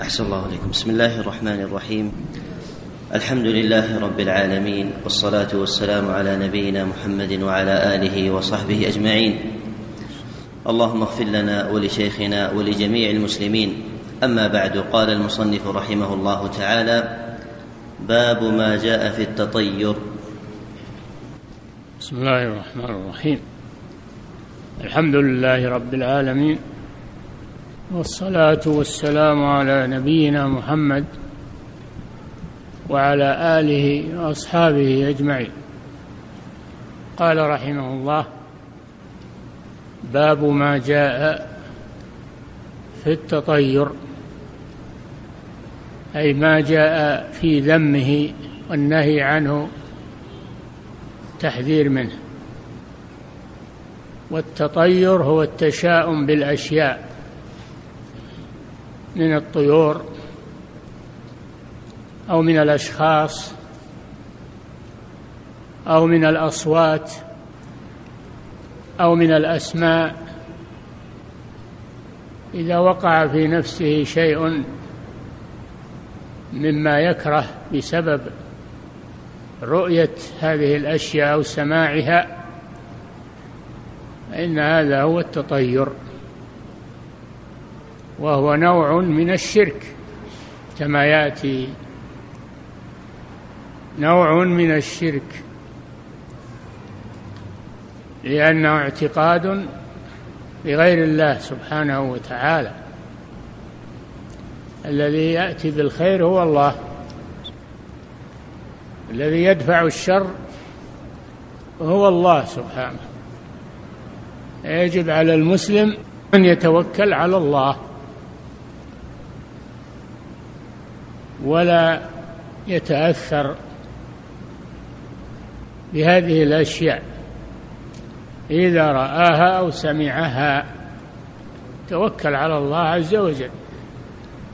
أحسن الله عليكم بسم الله الرحمن الرحيم. الحمد لله رب العالمين والصلاة والسلام على نبينا محمد وعلى آله وصحبه أجمعين. اللهم اغفر لنا ولشيخنا ولجميع المسلمين. أما بعد قال المصنف رحمه الله تعالى باب ما جاء في التطير. بسم الله الرحمن الرحيم. الحمد لله رب العالمين والصلاة والسلام على نبينا محمد وعلى آله وأصحابه أجمعين. قال رحمه الله باب ما جاء في التطير أي ما جاء في ذمه والنهي عنه تحذير منه. والتطير هو التشاؤم بالأشياء. من الطيور أو من الأشخاص أو من الأصوات أو من الأسماء. إذا وقع في نفسه شيء مما يكره بسبب رؤية هذه الأشياء أو سماعها فإن هذا هو التطير. وهو نوع من الشرك كما يأتي. نوع من الشرك لأنه اعتقاد لغير الله سبحانه وتعالى. الذي يأتي بالخير هو الله. الذي يدفع الشر هو الله سبحانه. يجب على المسلم أن يتوكل على الله. ولا يتأثر بهذه الأشياء إذا رآها أو سمعها توكل على الله عز وجل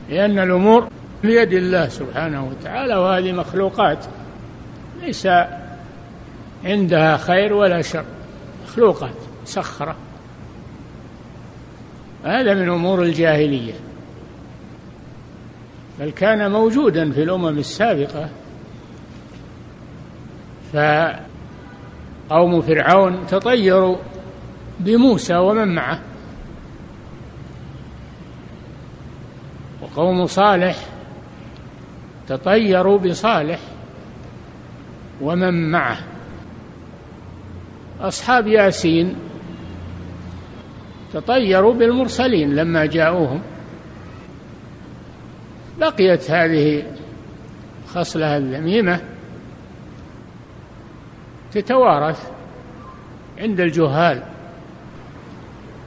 لأن الأمور بيد الله سبحانه وتعالى وهذه مخلوقات ليس عندها خير ولا شر مخلوقات مسخره هذا من أمور الجاهلية. بل كان موجودا في الأمم السابقة. فقوم فرعون تطيروا بموسى ومن معه. وقوم صالح تطيروا بصالح ومن معه. أصحاب ياسين تطيروا بالمرسلين لما جاءوهم. بقيت هذه خصلة الذميمة تتوارث عند الجهال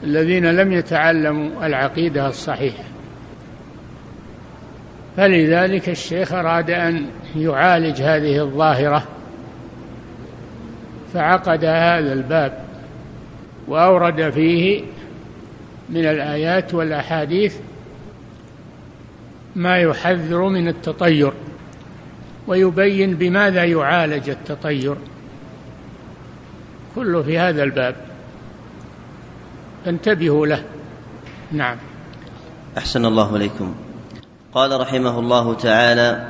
الذين لم يتعلموا العقيدة الصحيحة. فلذلك الشيخ أراد أن يعالج هذه الظاهرة فعقد هذا الباب وأورد فيه من الآيات والأحاديث ما يحذر من التطير ويبين بماذا يعالج التطير. كله في هذا الباب. فانتبهوا له. نعم. أحسن الله إليكم. قال رحمه الله تعالى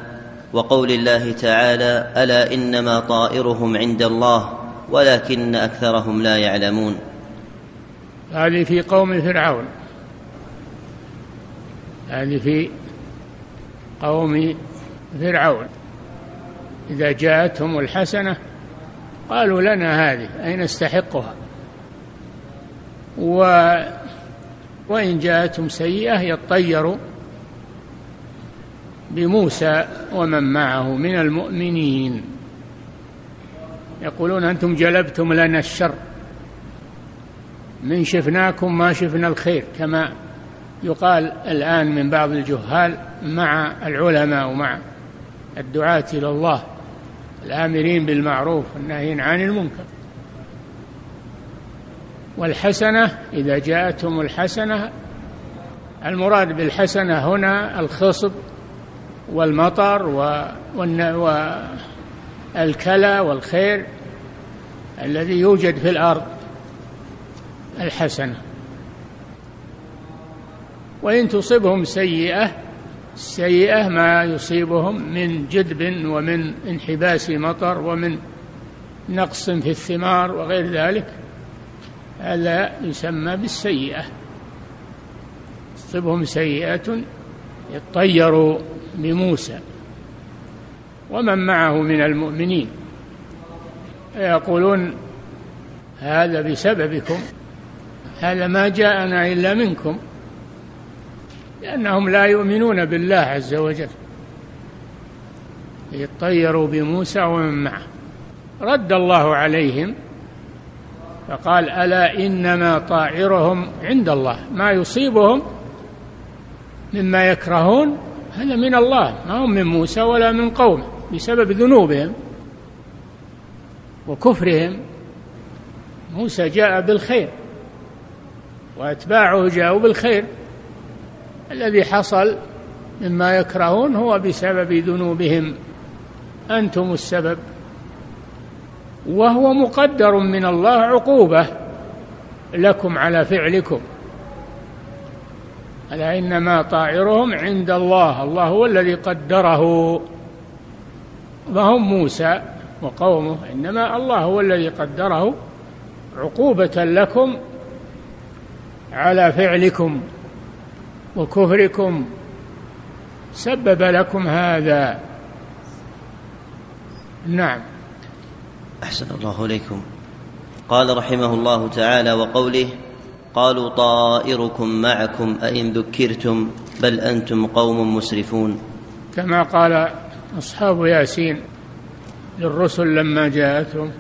وقول الله تعالى ألا إنما طائرهم عند الله ولكن أكثرهم لا يعلمون. هذه في قوم فرعون. هذه في قوم فرعون. إذا جاءتهم الحسنة قالوا لنا هذه أي نستحقها. و وإن جاءتهم سيئة يطيروا بموسى ومن معه من المؤمنين. يقولون أنتم جلبتم لنا الشر. من شفناكم ما شفنا الخير كما يقال الآن من بعض الجهال مع العلماء ومع الدعاة إلى الله الآمرين بالمعروف والناهين عن المنكر. والحسنة إذا جاءتهم الحسنة المراد بالحسنة هنا الخصب والمطر والكلى والخير الذي يوجد في الأرض الحسنة. وإن تصبهم سيئة السيئة ما يصيبهم من جدب ومن انحباس مطر ومن نقص في الثمار وغير ذلك هذا يسمى بالسيئة. تصبهم سيئة يطيروا بموسى ومن معه من المؤمنين. يقولون هذا بسببكم هذا ما جاءنا إلا منكم. لأنهم لا يؤمنون بالله عز وجل. يطيروا بموسى ومن معه. رد الله عليهم فقال ألا إنما طائرهم عند الله. ما يصيبهم مما يكرهون هذا من الله. ما هم من موسى ولا من قومه بسبب ذنوبهم وكفرهم. موسى جاء بالخير وأتباعه جاءوا بالخير. الذي حصل مما يكرهون هو بسبب ذنوبهم. أنتم السبب. وهو مقدر من الله عقوبة لكم على فعلكم. ألا إنما طائرهم عند الله. الله هو الذي قدره. وهم موسى وقومه. إنما الله هو الذي قدره عقوبة لكم على فعلكم. وكفركم سبب لكم هذا. نعم. أحسن الله إليكم. قال رحمه الله تعالى وقوله قالوا طائركم معكم أئن ذكرتم بل أنتم قوم مسرفون. كما قال أصحاب ياسين للرسل لما جاءتهم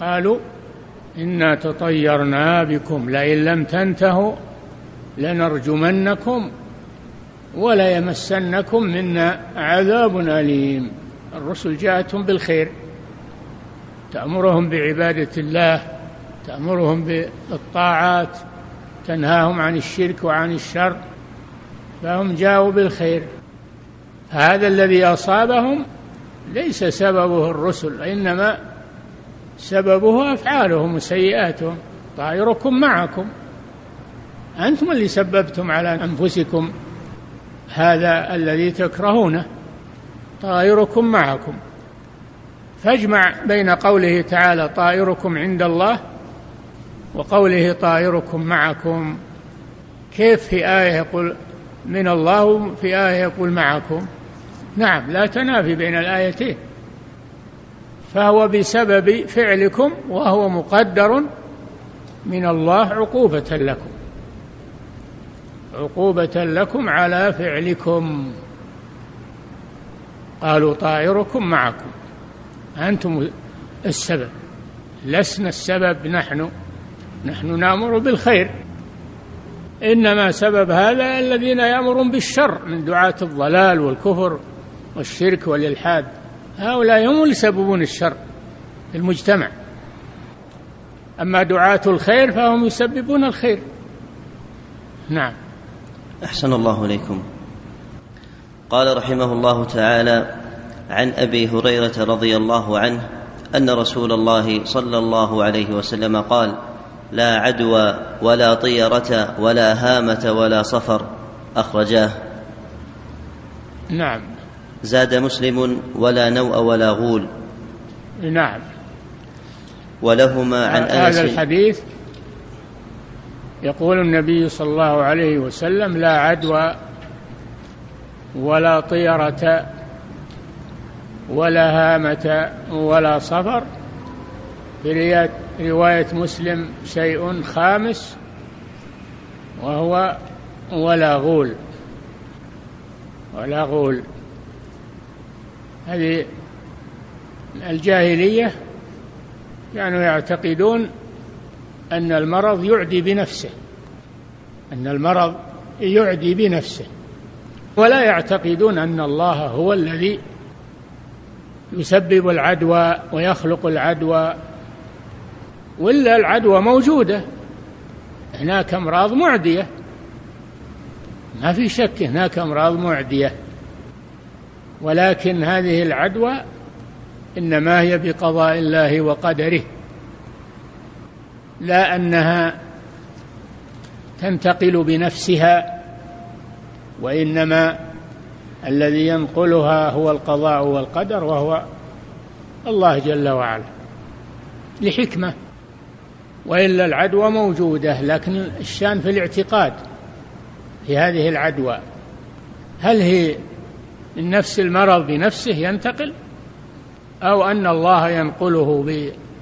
قالوا إنا تطيرنا بكم لئن لم تنتهوا لنرجمنكم ولا يمسنكم منا عذاب أليم. الرسل جاءتهم بالخير. تأمرهم بعبادة الله تأمرهم بالطاعات تنهاهم عن الشرك وعن الشر فهم جاءوا بالخير. هذا الذي أصابهم ليس سببه الرسل إنما سببه أفعالهم وسيئاتهم. طائركم معكم. أنتم اللي سببتم على أنفسكم هذا الذي تكرهونه. طائركم معكم. فاجمع بين قوله تعالى طائركم عند الله وقوله طائركم معكم. كيف في آية يقول من الله وفي آية يقول معكم؟ نعم لا تنافي بين الآيتين. فهو بسبب فعلكم وهو مقدر من الله عقوبة لكم. عقوبة لكم على فعلكم. قالوا طائركم معكم. أنتم السبب. لسنا السبب نحن. نحن نأمر بالخير. إنما سبب هذا الذين يأمرون بالشر من دعاة الضلال والكفر والشرك والإلحاد. هؤلاء هم اللي يسببون الشر في المجتمع. أما دعاة الخير فهم يسببون الخير. نعم. أحسن الله إليكم. قال رحمه الله تعالى عن أبي هريرة رضي الله عنه أن رسول الله صلى الله عليه وسلم قال لا عدوى ولا طيرة ولا هامة ولا صفر. أخرجاه. نعم. زاد مسلم ولا نوء ولا غول. نعم. ولهما عن أنس. هذا الحديث يقول النبي صلى الله عليه وسلم لا عدوى ولا طيرة ولا هامة ولا صفر. في رواية مسلم شيء خامس وهو ولا غول. ولا غول. هذه الجاهلية كانوا يعتقدون أن المرض يعدي بنفسه. أن المرض يعدي بنفسه. ولا يعتقدون أن الله هو الذي يسبب العدوى ويخلق العدوى. ولا العدوى موجودة. هناك أمراض معدية. ما في شك هناك أمراض معدية. ولكن هذه العدوى إنما هي بقضاء الله وقدره. لا أنها تنتقل بنفسها وإنما الذي ينقلها هو القضاء والقدر وهو الله جل وعلا. لحكمة وإلا العدوى موجودة لكن الشان في الاعتقاد في هذه العدوى. هل هي من نفس المرض بنفسه ينتقل أو أن الله ينقله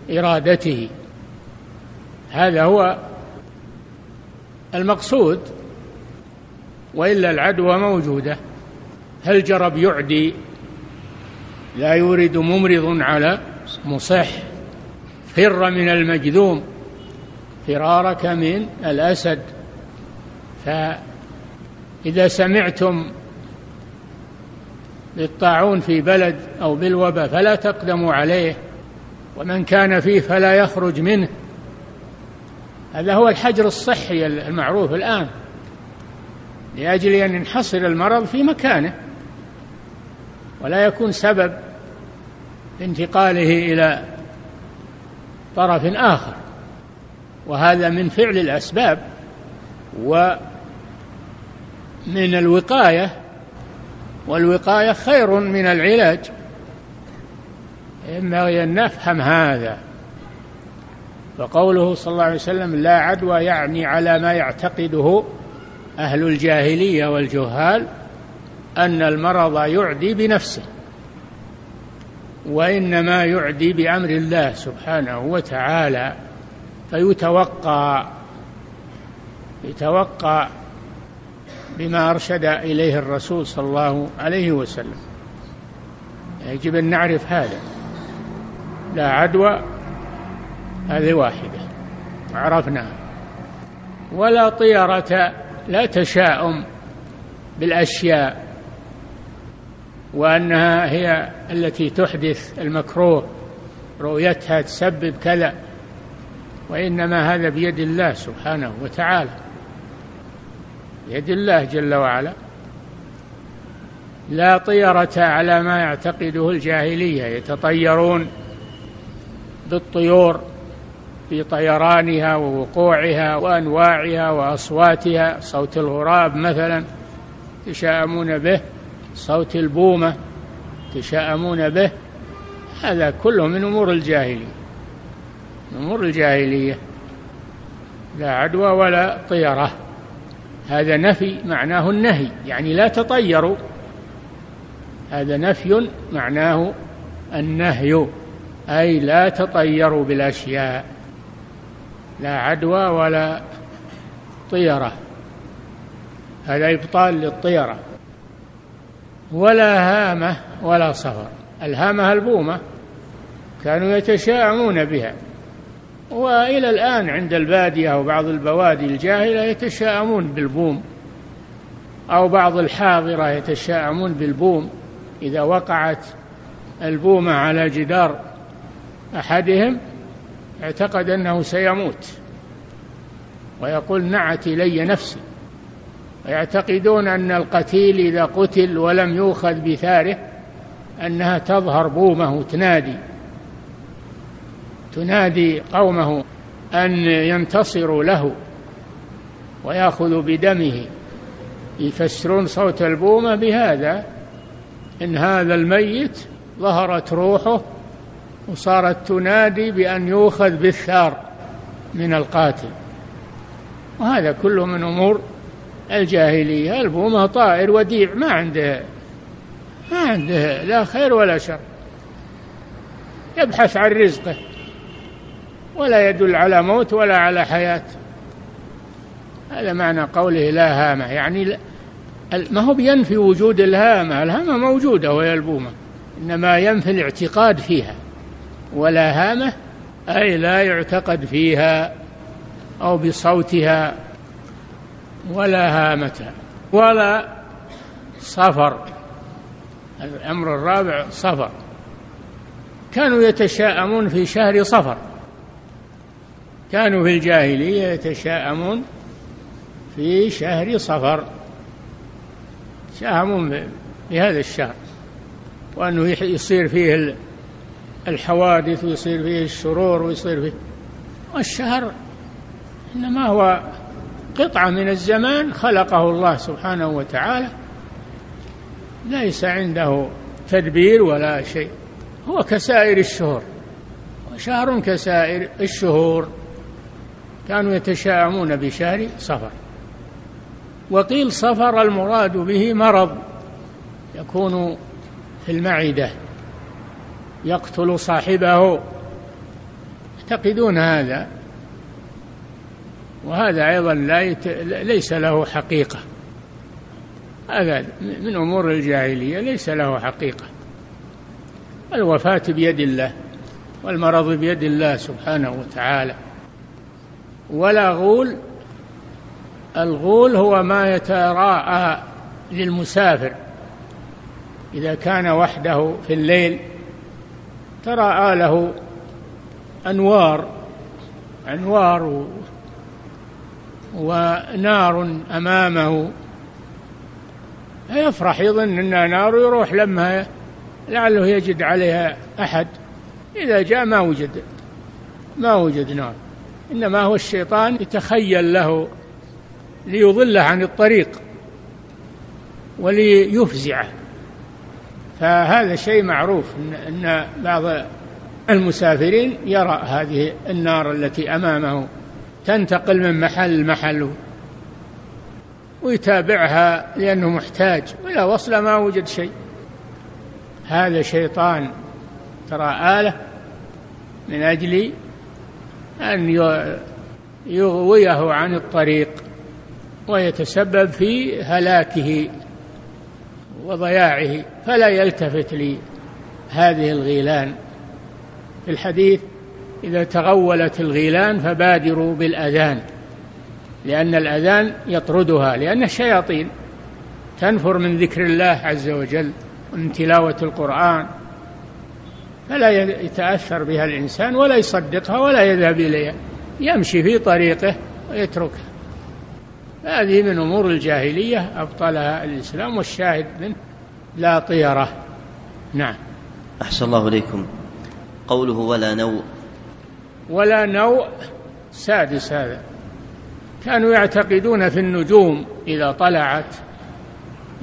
بإرادته؟ هذا هو المقصود وإلا العدوى موجودة. هل جرب يعدي؟ لا يورد ممرض على مصح. فر من المجذوم فرارك من الأسد. فإذا سمعتم بالطاعون في بلد أو بالوباء فلا تقدموا عليه ومن كان فيه فلا يخرج منه. هذا هو الحجر الصحي المعروف الآن لأجل أن ينحصر المرض في مكانه ولا يكون سبب انتقاله إلى طرف آخر. وهذا من فعل الأسباب ومن الوقاية والوقاية خير من العلاج. ينبغي أن نفهم هذا. فقوله صلى الله عليه وسلم لا عدوى يعني على ما يعتقده أهل الجاهلية والجهال أن المرض يعدي بنفسه وإنما يعدي بأمر الله سبحانه وتعالى فيتوقع يتوقع بما أرشد إليه الرسول صلى الله عليه وسلم. يجب أن نعرف هذا. لا عدوى هذه واحدة. عرفناها ولا طيرة لا تشاؤم بالأشياء وأنها هي التي تحدث المكروه رؤيتها تسبب كذا وإنما هذا بيد الله سبحانه وتعالى. بيد الله جل وعلا. لا طيرة على ما يعتقده الجاهلية. يتطيرون بالطيور. في طيرانها ووقوعها وأنواعها وأصواتها صوت الغراب مثلا تشاءمون به صوت البومة تشاءمون به هذا كله من أمور الجاهلية أمور الجاهلية لا عدوى ولا طيرة هذا نفي معناه النهي يعني لا تطيروا هذا نفي معناه النهي أي لا تطيروا بالأشياء. لا عدوى ولا طيرة. هذا إبطال للطيرة. ولا هامة ولا صفر. الهامة البومة كانوا يتشاءمون بها. وإلى الآن عند البادية وبعض البوادي الجاهلة يتشاءمون بالبوم. أو بعض الحاضرة يتشاءمون بالبوم. إذا وقعت البومة على جدار أحدهم اعتقد أنه سيموت. ويقول نعت إلي نفسي. ويعتقدون أن القتيل إذا قتل ولم يؤخذ بثاره أنها تظهر بومه تنادي. تنادي قومه أن ينتصروا له ويأخذوا بدمه. يفسرون صوت البومة بهذا إن هذا الميت ظهرت روحه وصارت تنادي بأن يؤخذ بالثار من القاتل. وهذا كله من أمور الجاهلية. البومة طائر وديع ما عنده ما عنده لا خير ولا شر. يبحث عن رزقه ولا يدل على موت ولا على حياة. هذا معنى قوله لا هامة يعني ما هو بينفي وجود الهامة الهامة موجودة وهي البومة إنما ينفي الاعتقاد فيها. ولا هامة أي لا يعتقد فيها أو بصوتها ولا هامة. ولا صفر. الأمر الرابع صفر. كانوا يتشاءمون في شهر صفر. كانوا في الجاهلية يتشاءمون في شهر صفر. شاهمون بهذا الشهر. وأنه يصير فيه الحوادث ويصير فيه الشرور ويصير فيه. والشهر إنما هو قطعة من الزمان خلقه الله سبحانه وتعالى. ليس عنده تدبير ولا شيء. هو كسائر الشهور. شهر كسائر الشهور. كانوا يتشاءمون بشهر صفر. وقيل صفر المراد به مرض يكون في المعدة. يقتل صاحبه. يعتقدون هذا؟ وهذا أيضا لا يت... ليس له حقيقة. هذا من أمور الجاهلية ليس له حقيقة. الوفاة بيد الله والمرض بيد الله سبحانه وتعالى. ولا غول الغول هو ما يتراءى للمسافر. إذا كان وحده في الليل تراءى له أنوار أنوار ونار أمامه. يفرح يظن أنها نار ويروح لما لعله يجد عليها أحد. إذا جاء ما وجد ما وجد نار. إنما هو الشيطان يتخيل له ليضله عن الطريق وليفزعه. فهذا شيء معروف إن بعض المسافرين يرى هذه النار التي أمامه تنتقل من محل لمحل ويتابعها لأنه محتاج وإذا وصل ما وجد شيء. هذا شيطان ترى آلة من أجل أن يغويه عن الطريق ويتسبب في هلاكه. وضياعه فلا يلتفت لهذه الغيلان. في الحديث إذا تغولت الغيلان فبادروا بالأذان لأن الأذان يطردها لأن الشياطين تنفر من ذكر الله عز وجل ومن تلاوة القرآن. فلا يتأثر بها الإنسان ولا يصدقها ولا يذهب إليها يمشي في طريقه ويتركها. هذه من أمور الجاهلية أبطلها الإسلام والشاهد منه. لا طيرة. نعم. أحسن الله إليكم. قوله ولا نوء. ولا نوء سادس هذا. كانوا يعتقدون في النجوم إذا طلعت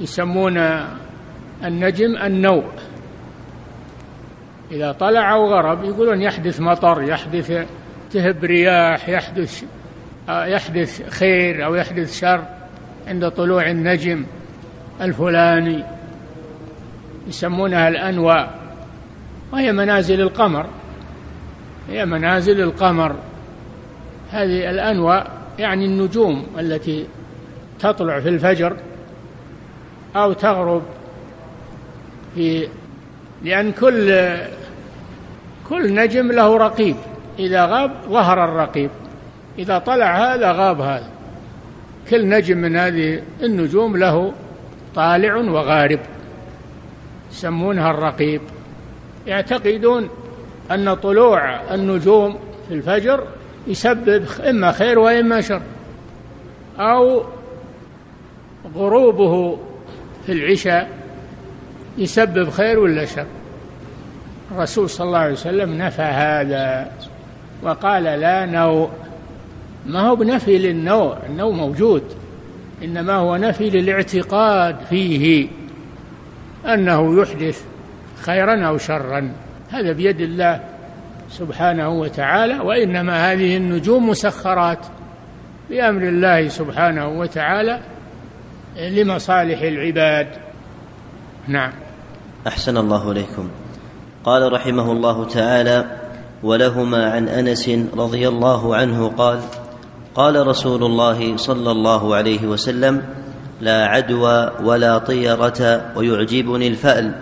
يسمون النجم النوء. إذا طلع أو غرب يقولون يحدث مطر يحدث تهب رياح يحدث يحدث خير أو يحدث شر عند طلوع النجم الفلاني. يسمونها الأنواء وهي منازل القمر. هي منازل القمر. هذه الأنواء يعني النجوم التي تطلع في الفجر أو تغرب في لأن كل كل نجم له رقيب. إذا غاب ظهر الرقيب إذا طلع هذا غاب هذا. كل نجم من هذه النجوم له طالع وغارب. يسمونها الرقيب. يعتقدون أن طلوع النجوم في الفجر يسبب إما خير وإما شر أو غروبه في العشاء يسبب خير ولا شر. الرسول صلى الله عليه وسلم نفى هذا وقال لا نوء. ما هو بنفي للنوع النوع موجود إنما هو نفي للاعتقاد فيه. أنه يحدث خيرا أو شرا. هذا بيد الله سبحانه وتعالى وإنما هذه النجوم مسخرات بأمر الله سبحانه وتعالى لمصالح العباد. نعم. أحسن الله إليكم. قال رحمه الله تعالى ولهما عن أنس رضي الله عنه قال قال رسول الله صلى الله عليه وسلم لا عدوى ولا طيرة ويعجبني الفأل.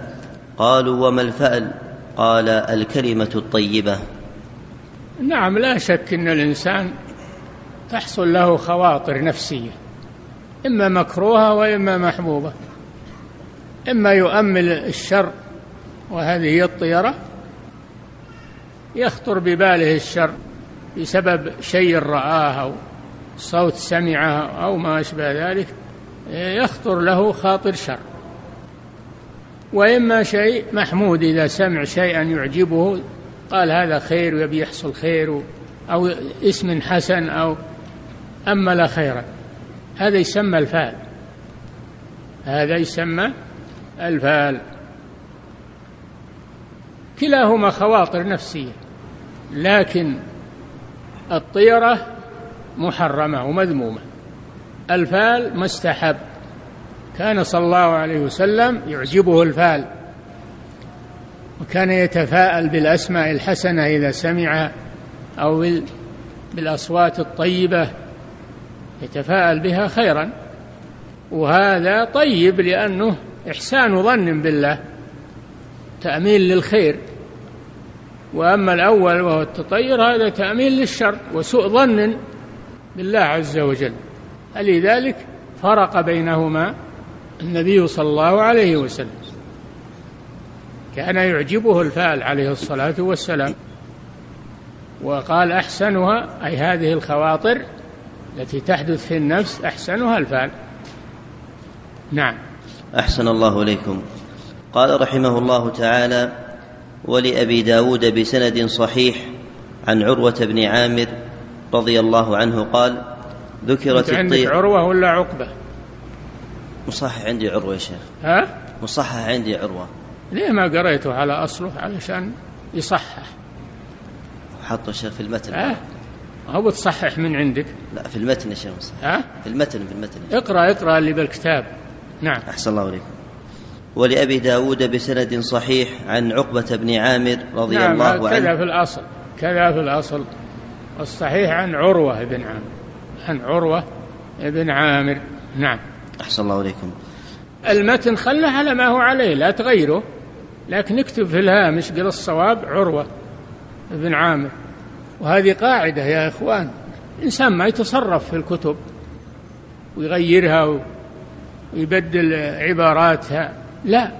قالوا وما الفأل؟ قال الكلمة الطيبة. نعم لا شك أن الإنسان تحصل له خواطر نفسية إما مكروهة وإما محبوبة. إما يؤمل الشر وهذه الطيرة يخطر بباله الشر بسبب شيء رآه أو صوت سمعه أو ما أشبه ذلك. يخطر له خاطر شر. وإما شيء محمود إذا سمع شيئا يعجبه قال هذا خير ويبي يحصل خير أو اسم حسن أو أمل خيرا هذا يسمى الفعل. هذا يسمى الفال كلاهما خواطر نفسية لكن الطيرة محرمة ومذمومة. الفال مستحب. كان صلى الله عليه وسلم يعجبه الفال. وكان يتفاءل بالأسماء الحسنة إذا سمع أو بالأصوات الطيبة. يتفاءل بها خيرا. وهذا طيب لأنه إحسان ظن بالله. تأمين للخير. وأما الأول وهو التطير هذا تأمين للشر. وسوء ظن بالله عز وجل. فلذلك فرق بينهما النبي صلى الله عليه وسلم. كان يعجبه الفال عليه الصلاة والسلام وقال أحسنها أي هذه الخواطر التي تحدث في النفس أحسنها الفال نعم. أحسن الله إليكم. قال رحمه الله تعالى ولأبي داود بسند صحيح عن عروة بن عامر رضي الله عنه قال ذكرت عندك عروة ولا عقبة؟ مصحح عندي عروة يا شيخ. ها؟ مصحح عندي عروة. ليه ما قريته على أصله؟ علشان يصحح. حطه شيخ في المتن. ها؟ هو بتصحح من عندك. لا في المتن يا شيخ ها؟ في المتن في المتن. اقرأ اقرأ اللي بالكتاب. نعم. أحسن الله عليكم. ولأبي داود بسند صحيح عن عقبة بن عامر رضي نعم الله عنه. كذا في الأصل كذا في الأصل. الصحيح عن عروة بن عامر. عن عروة بن عامر. نعم. أحسن الله عليكم المتن خله على ما هو عليه لا تغيره. لكن اكتب في الهامش قل الصواب عروة بن عامر. وهذه قاعدة يا إخوان. الإنسان ما يتصرف في الكتب ويغيرها ويبدل عباراتها. لا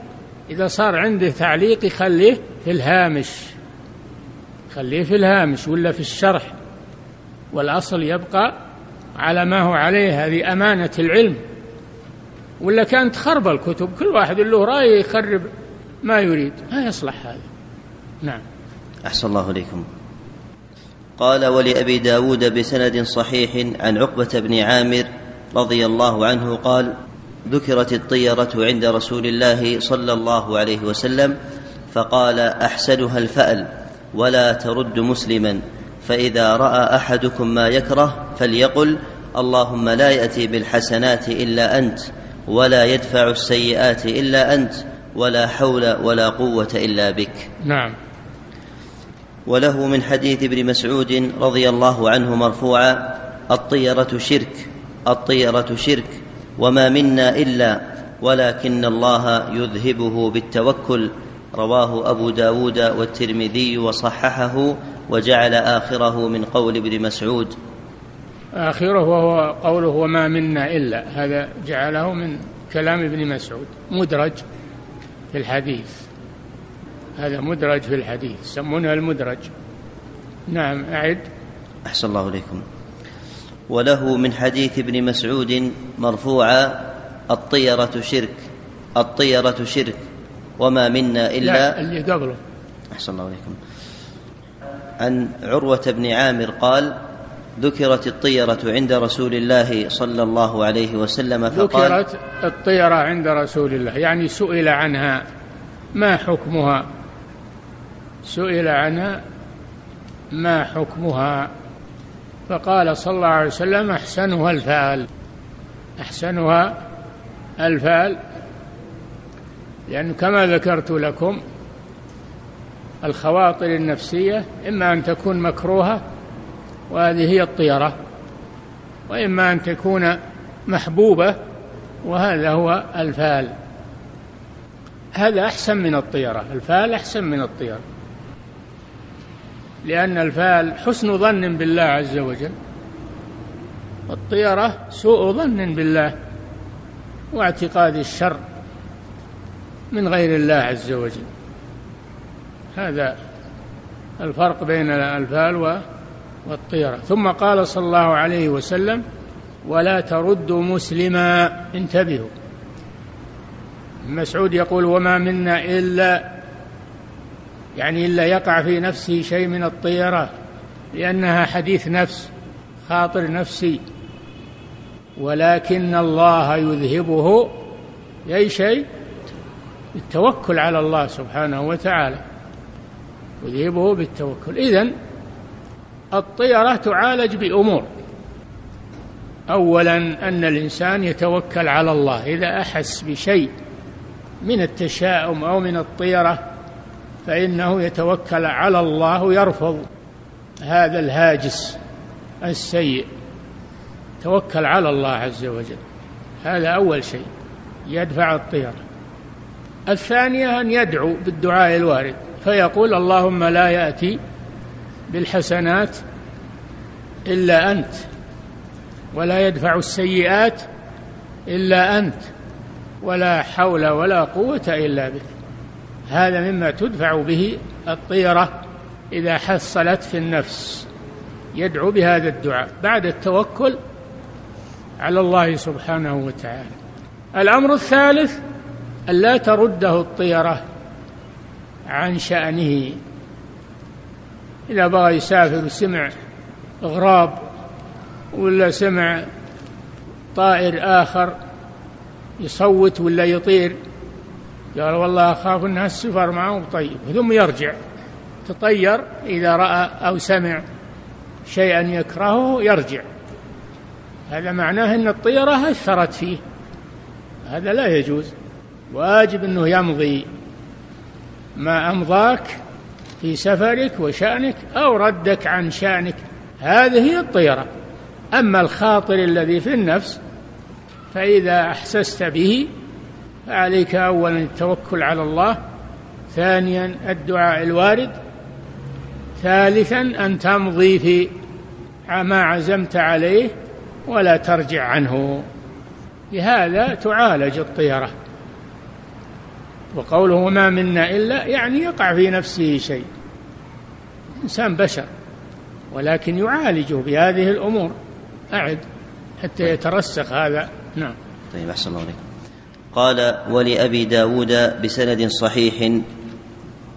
إذا صار عنده تعليق يخليه في الهامش. خليه في الهامش ولا في الشرح. والأصل يبقى على ما هو عليه هذه أمانة العلم. ولا كانت خرب الكتب كل واحد له رأي يخرب ما يريد. ما يصلح هذا. نعم. أحسن الله إليكم. قال ولأبي داود بسند صحيح عن عقبة بن عامر رضي الله عنه قال ذكرت الطيرة عند رسول الله صلى الله عليه وسلم فقال أحسنها الفأل ولا ترد مسلما. فإذا رأى أحدكم ما يكره فليقل اللهم لا يأتي بالحسنات إلا أنت ولا يدفع السيئات إلا أنت ولا حول ولا قوة إلا بك. نعم. وله من حديث ابن مسعود رضي الله عنه مرفوعا الطيرة شرك الطيرة شرك وما منا إلا ولكن الله يذهبه بالتوكل. رواه أبو داود والترمذي وصححه وجعل آخره من قول ابن مسعود. آخره وهو قوله وما منا إلا هذا جعله من كلام ابن مسعود. مدرج في الحديث. هذا مدرج في الحديث يسمونها المدرج. نعم أعد. أحسن الله إليكم. وله من حديث ابن مسعود مرفوعا الطيرة شرك الطيرة شرك وما منا إلا. لا اللي قبله. أحسن الله عليكم عن عروة بن عامر قال ذكرت الطيرة عند رسول الله صلى الله عليه وسلم فقال ذكرت الطيرة عند رسول الله يعني سئل عنها. ما حكمها؟ سئل عنها. ما حكمها؟ فقال صلى الله عليه وسلم أحسنها الفال أحسنها الفال لأنه كما ذكرت لكم الخواطر النفسية إما أن تكون مكروهة وهذه هي الطيرة وإما أن تكون محبوبة وهذا هو الفال. هذا أحسن من الطيرة الفال أحسن من الطيرة. لأن الفال حسن ظن بالله عز وجل والطيرة سوء ظن بالله واعتقاد الشر من غير الله عز وجل. هذا الفرق بين الفال والطيرة. ثم قال صلى الله عليه وسلم ولا تردوا مسلما. انتبهوا. مسعود يقول وما منا إلا يعني إلا يقع في نفسه شيء من الطيرة لأنها حديث نفس خاطر نفسي. ولكن الله يذهبه بأي شيء؟ بالتوكل على الله سبحانه وتعالى. يذهبه بالتوكل. إذن الطيرة تعالج بأمور. أولا أن الإنسان يتوكل على الله. إذا أحس بشيء من التشاؤم أو من الطيرة فإنه يتوكل على الله ويرفض هذا الهاجس السيء. توكل على الله عز وجل. هذا أول شيء. يدفع الطيرة. الثانية أن يدعو بالدعاء الوارد. فيقول اللهم لا يأتي بالحسنات إلا أنت ولا يدفع السيئات إلا أنت ولا حول ولا قوة إلا بك. هذا مما تدفع به الطيرة إذا حصلت في النفس. يدعو بهذا الدعاء بعد التوكل على الله سبحانه وتعالى. الأمر الثالث ألا ترده الطيرة. عن شأنه. إذا بغى يسافر وسمع غراب ولا سمع طائر آخر يصوت ولا يطير قال والله أخاف أنها السفر معه طيب. ثم يرجع. تطير إذا رأى أو سمع شيئا يكرهه يرجع. هذا معناه أن الطيرة أثرت فيه. هذا لا يجوز. واجب أنه يمضي. ما أمضاك في سفرك وشأنك أو ردك عن شأنك. هذه هي الطيرة. أما الخاطر الذي في النفس فإذا أحسست به فعليك أولا التوكل على الله ثانيا الدعاء الوارد ثالثا أن تمضي في ما عزمت عليه ولا ترجع عنه. بهذا تعالج الطيرة. وقوله ما منا إلا يعني يقع في نفسه شيء. إنسان بشر ولكن يعالجه بهذه الأمور. أعد حتى يترسخ هذا. نعم. طيب أحسن الله عليكم. قال ولأبي داود بسند صحيح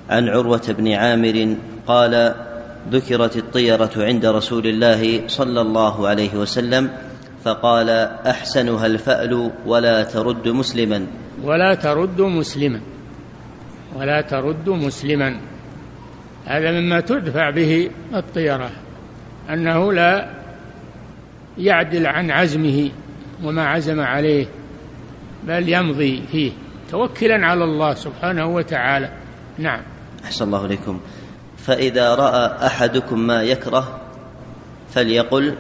عن عروة بن عامر قال ذكرت الطيرة عند رسول الله صلى الله عليه وسلم فقال أحسنها الفأل ولا ترد مسلما. ولا ترد مسلما. ولا ترد مسلما. هذا مما تدفع به الطيرة أنه لا يعدل عن عزمه وما عزم عليه بل يمضي فيه. توكلا على الله سبحانه وتعالى. نعم. أحسن الله إليكم. فإذا رأى أحدكم ما يكره فليقل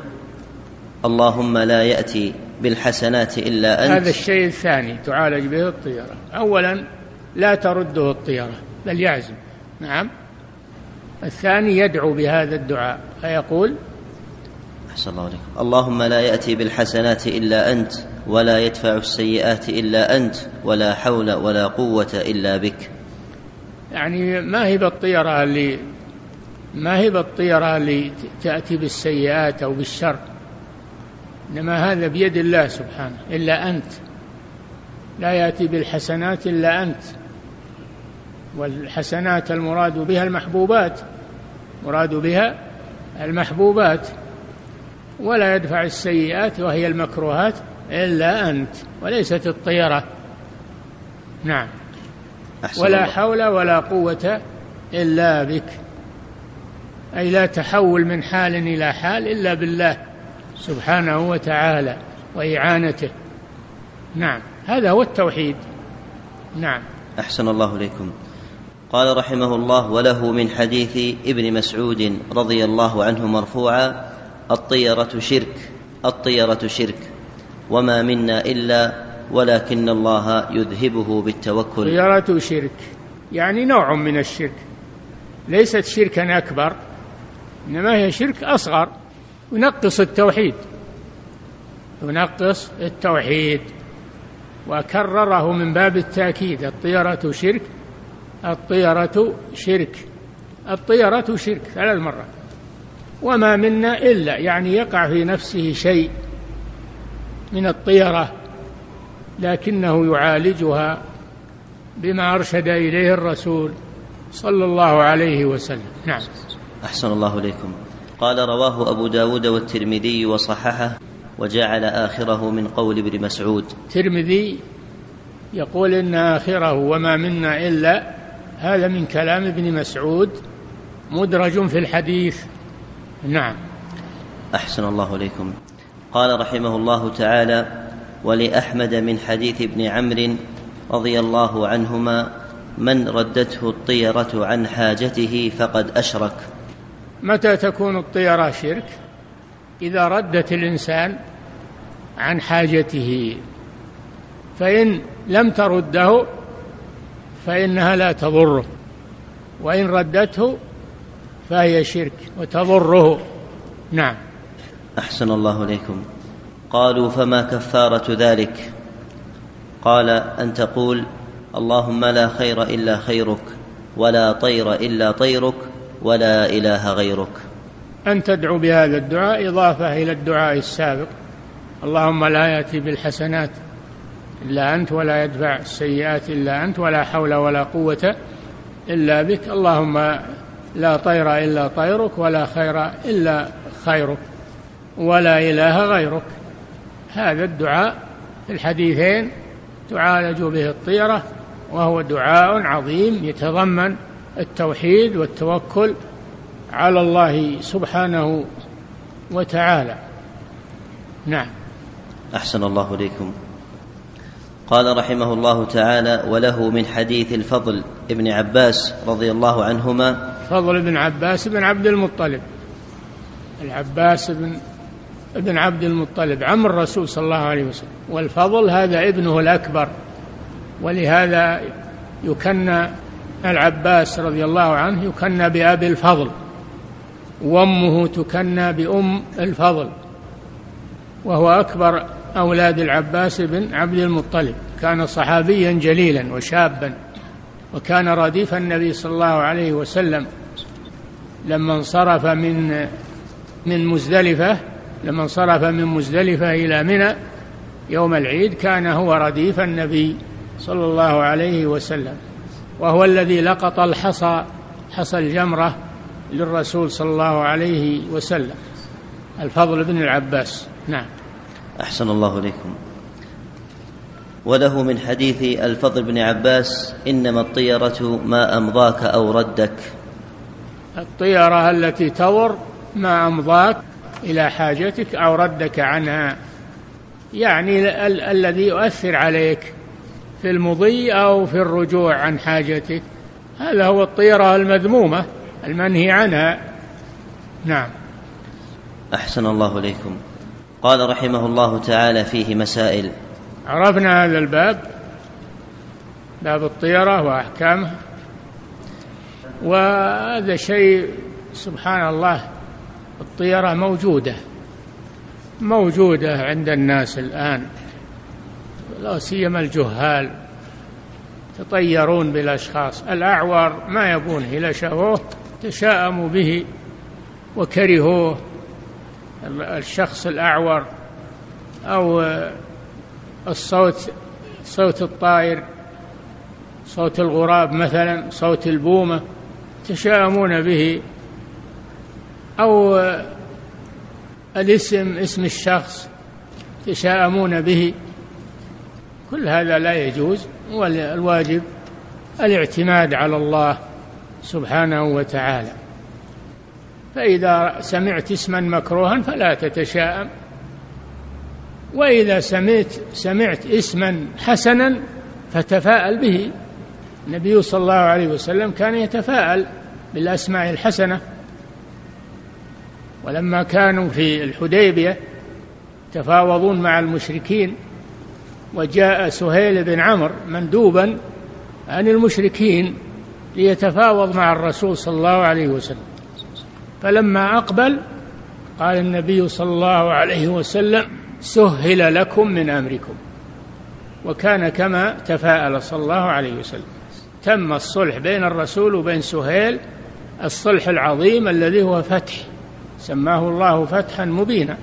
اللهم لا يأتي بالحسنات إلا أنت. هذا الشيء الثاني تعالج به الطيرة. أولا لا ترده الطيرة بل يعزم. نعم. الثاني يدعو بهذا الدعاء فيقول أحسن الله عليكم. اللهم لا يأتي بالحسنات إلا أنت ولا يدفع السيئات إلا أنت ولا حول ولا قوة إلا بك. يعني ما هي بالطيرة اللي ما هي بالطيرة اللي تأتي بالسيئات أو بالشر؟ إنما هذا بيد الله سبحانه إلا أنت. لا يأتي بالحسنات إلا أنت. والحسنات المراد بها المحبوبات مراد بها المحبوبات. ولا يدفع السيئات وهي المكروهات إلا أنت وليست الطيرة. نعم. ولا الله. حول ولا قوة إلا بك. أي لا تحول من حال إلى حال إلا بالله. سبحانه وتعالى وإعانته. نعم. هذا هو التوحيد. نعم. أحسن الله إليكم. قال رحمه الله وله من حديث ابن مسعود رضي الله عنه مرفوعا الطيرة شرك الطيرة شرك وما منا إلا ولكن الله يذهبه بالتوكل. الطيرة شرك. يعني نوع من الشرك. ليست شركا أكبر إنما هي شرك أصغر. ينقص التوحيد. ينقص التوحيد. وكرره من باب التأكيد. الطيرة شرك الطيرة شرك الطيرة شرك ثلاث مرات. وما منا إلا يعني يقع في نفسه شيء من الطيرة لكنه يعالجها بما أرشد إليه الرسول صلى الله عليه وسلم. نعم. أحسن الله إليكم. قال رواه أبو داود والترمذي وصححه وجعل آخره من قول ابن مسعود. الترمذي يقول إن آخره وما منا إلا هذا من كلام ابن مسعود مدرج في الحديث. نعم. أحسن الله إليكم. قال رحمه الله تعالى ولأحمد من حديث ابن عمرو رضي الله عنهما من ردته الطيرة عن حاجته فقد أشرك. متى تكون الطيرة شرك؟ إذا ردت الإنسان عن حاجته فإن لم ترده فإنها لا تضره وإن ردته فهي شرك وتضره. نعم. أحسن الله إليكم. قالوا فما كفارة ذلك؟ قال أن تقول اللهم لا خير إلا خيرك ولا طير إلا طيرك ولا إله غيرك. أن تدعو بهذا الدعاء إضافة إلى الدعاء السابق. اللهم لا يأتي بالحسنات إلا أنت ولا يدفع السيئات إلا أنت ولا حول ولا قوة إلا بك. اللهم لا طير إلا طيرك ولا خير إلا خيرك ولا إله غيرك. هذا الدعاء في الحديثين تعالج به الطيرة وهو دعاء عظيم يتضمن التوحيد والتوكل على الله سبحانه وتعالى. نعم. أحسن الله إليكم. قال رحمه الله تعالى وله من حديث الفضل ابن عباس رضي الله عنهما. فضل بن عباس بن عبد المطلب. العباس بن ابن عبد المطلب عم الرسول صلى الله عليه وسلم. والفضل هذا ابنه الأكبر. ولهذا يكنى العباس رضي الله عنه يكنى بأبي الفضل وأمه تكنى بأم الفضل وهو أكبر أولاد العباس بن عبد المطلب. كان صحابيا جليلا وشابا وكان رديف النبي صلى الله عليه وسلم. لما انصرف من من مزدلفة لما انصرف من مزدلفة إلى منى يوم العيد كان هو رديف النبي صلى الله عليه وسلم. وهو الذي لقط الحصى حصى الجمرة للرسول صلى الله عليه وسلم. الفضل بن العباس. نعم. أحسن الله إليكم. وله من حديث الفضل بن عباس إنما الطيرة ما أمضاك أو ردك. الطيرة التي تضر ما أمضاك إلى حاجتك أو ردك عنها. يعني ال- الذي يؤثر عليك. في المضي أو في الرجوع عن حاجتك هذا هو الطيرة المذمومة المنهي عنها. نعم. أحسن الله إليكم. قال رحمه الله تعالى فيه مسائل. عرفنا هذا الباب. باب الطيرة وأحكامها. وهذا شيء سبحان الله الطيرة موجودة موجودة عند الناس الآن. لا سيما الجهال يتطيرون بالأشخاص. الأعور ما يبون شافوه تشاءموا به وكرهوه. الشخص الأعور أو الصوت صوت الطائر صوت الغراب مثلا صوت البومة تشاءمون به. أو الاسم اسم الشخص تشاءمون به. كل هذا لا يجوز والواجب الاعتماد على الله سبحانه وتعالى. فإذا سمعت اسما مكروها فلا تتشاءم. وإذا سمعت سمعت اسما حسنا فتفاءل به. النبي صلى الله عليه وسلم كان يتفاءل بالأسماء الحسنة. ولما كانوا في الحديبية تفاوضون مع المشركين. وجاء سهيل بن عمرو مندوبا عن المشركين ليتفاوض مع الرسول صلى الله عليه وسلم. فلما أقبل قال النبي صلى الله عليه وسلم سهل لكم من أمركم. وكان كما تفاءل صلى الله عليه وسلم. تم الصلح بين الرسول وبين سهيل الصلح العظيم الذي هو فتح. سماه الله فتحا مبينا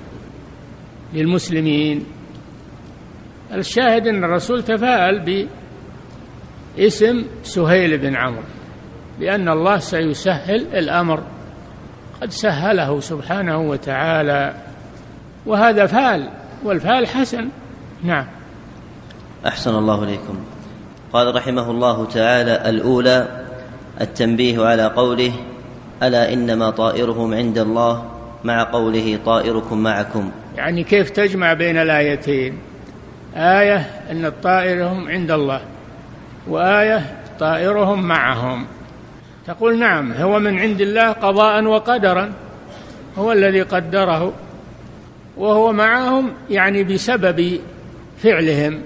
للمسلمين. الشاهد أن الرسول تفاءل باسم سهيل بن عمرو لأن الله سيسهل الأمر. قد سهله سبحانه وتعالى وهذا فال والفال حسن. نعم. أحسن الله إليكم. قال رحمه الله تعالى الأولى التنبيه على قوله ألا إنما طائرهم عند الله مع قوله طائركم معكم. يعني كيف تجمع بين الآيتين؟ آية أن طائرهم عند الله وآية طائرهم معهم. تقول نعم هو من عند الله قضاء وقدرا هو الذي قدره وهو معهم يعني بسبب فعلهم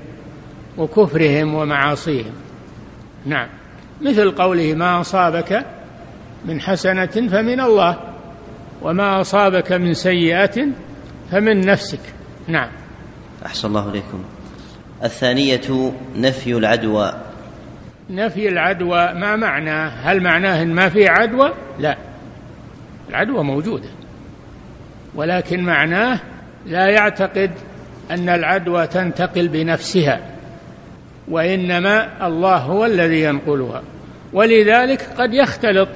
وكفرهم ومعاصيهم. نعم مثل قوله ما أصابك من حسنة فمن الله وما أصابك من سيئة فمن نفسك. نعم. أحسن الله إليكم. الثانية نفي العدوى. نفي العدوى ما معناه هل معناه إن ما في عدوى؟ لا. العدوى موجودة. ولكن معناه لا يعتقد أن العدوى تنتقل بنفسها وإنما الله هو الذي ينقلها. ولذلك قد يختلط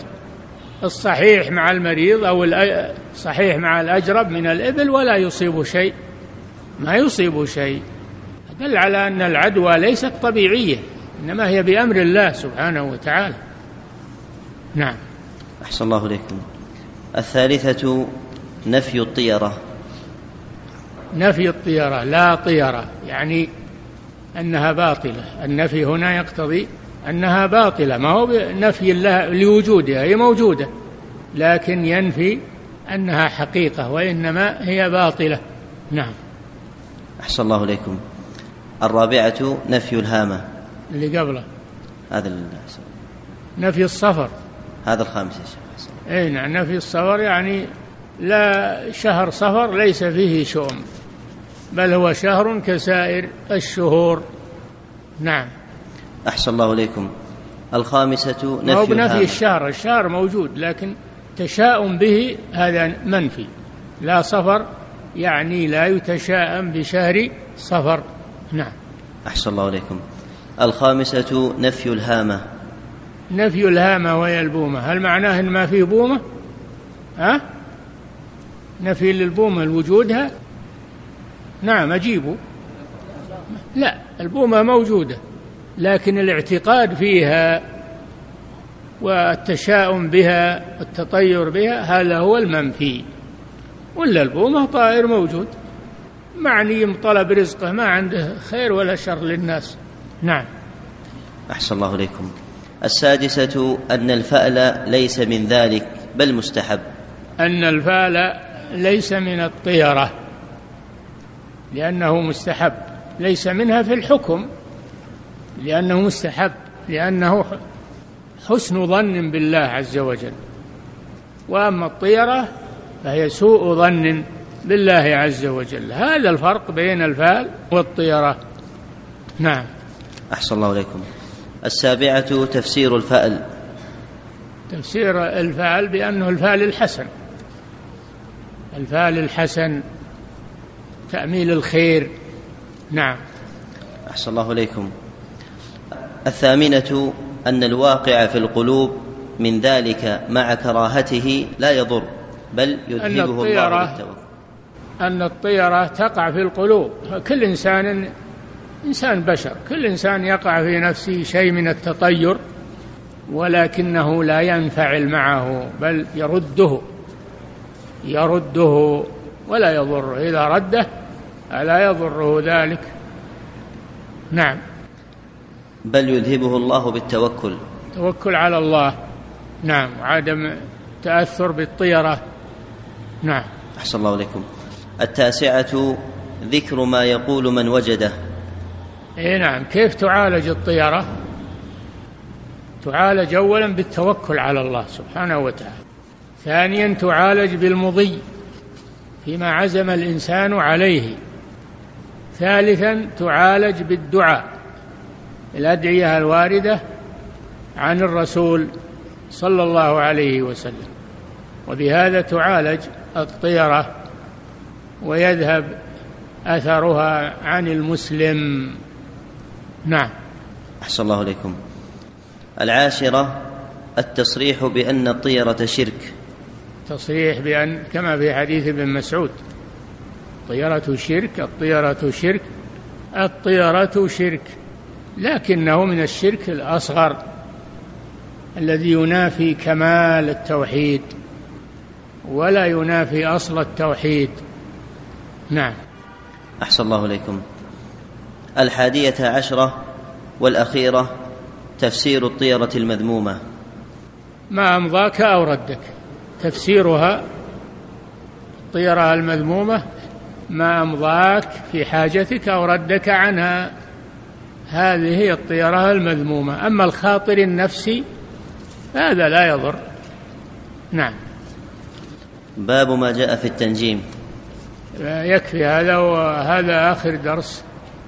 الصحيح مع المريض أو الصحيح مع الأجرب من الإبل ولا يصيب شيء. ما يصيب شيء. دل على أن العدوى ليست طبيعية إنما هي بأمر الله سبحانه وتعالى. نعم. أحسن الله اليكم الثالثة نفي الطيرة. نفي الطيرة لا طيرة يعني أنها باطلة. النفي هنا يقتضي أنها باطلة ما هو نفي الله لوجودها هي موجودة لكن ينفي أنها حقيقة وإنما هي باطلة. نعم. أحسن الله إليكم. الرابعة نفي الهامة. اللي قبله. هذا نفي الصفر. هذا الخامس يا شيخ. أي نعم نفي الصفر يعني لا شهر صفر ليس فيه شؤم بل هو شهر كسائر الشهور. نعم. أحسن الله إليكم. الخامسة نفي هو بنفي الشهر؟ الشهر موجود لكن تشاؤم به هذا منفي. لا صفر يعني لا يتشاءم بشهر صفر. نعم. أحسن الله إليكم. الخامسة نفي الهامة. نفي الهامة وهي البومة. هل معناه إن ما فيه بومة؟ ها؟ نفي للبومة لوجودها نعم أجيبه. لا البومة موجودة لكن الاعتقاد فيها والتشاؤم بها والتطير بها هذا هو المنفي. ولا البومة طائر موجود. معني طلب رزقه ما عنده خير ولا شر للناس. نعم. أحسن الله إليكم. السادسة أن الفأل ليس من ذلك بل مستحب. أن الفأل ليس من الطيرة لأنه مستحب. ليس منها في الحكم لأنه مستحب لأنه حسن ظن بالله عز وجل. وأما الطيرة فهي سوء ظن. بالله عز وجل. هذا الفرق بين الفال والطيرة. نعم. أحسن الله إليكم. السابعة تفسير الفأل. تفسير الفأل بأنه الفال الحسن. الفال الحسن تأميل الخير. نعم. أحسن الله إليكم. الثامنة أن الواقع في القلوب من ذلك مع كراهته لا يضر بل يذهبه الله بالتوكل. أن الطيرة تقع في القلوب. كل إنسان إنسان بشر كل إنسان يقع في نفسه شيء من التطير ولكنه لا ينفعل معه بل يرده يرده ولا يضره إذا رده ألا يضره ذلك. نعم. بل يذهبه الله بالتوكل. توكل على الله. نعم. وعدم تأثر بالطيرة. نعم. أحسن الله إليكم. التاسعة ذكر ما يقول من وجده. اي نعم كيف تعالج الطيرة تعالج أولا بالتوكل على الله سبحانه وتعالى ثانيا تعالج بالمضي فيما عزم الإنسان عليه ثالثا تعالج بالدعاء. الأدعية الواردة عن الرسول صلى الله عليه وسلم وبهذا تعالج الطيرة ويذهب أثرها عن المسلم. نعم. أحسن الله إليكم. العاشرة التصريح بأن الطيرة شرك. تصريح بأن كما في حديث ابن مسعود الطيرة شرك الطيرة شرك الطيرة شرك لكنه من الشرك الأصغر الذي ينافي كمال التوحيد ولا ينافي أصل التوحيد. نعم. أحسن الله إليكم. الحادية عشرة والأخيرة تفسير الطيرة المذمومة. ما أمضاك أو ردك. تفسيرها الطيرة المذمومة. ما أمضاك في حاجتك أو ردك عنها. هذه هي الطيرة المذمومة. أما الخاطر النفسي هذا لا يضر. نعم. باب ما جاء في التنجيم. يكفي هذا وهذا آخر درس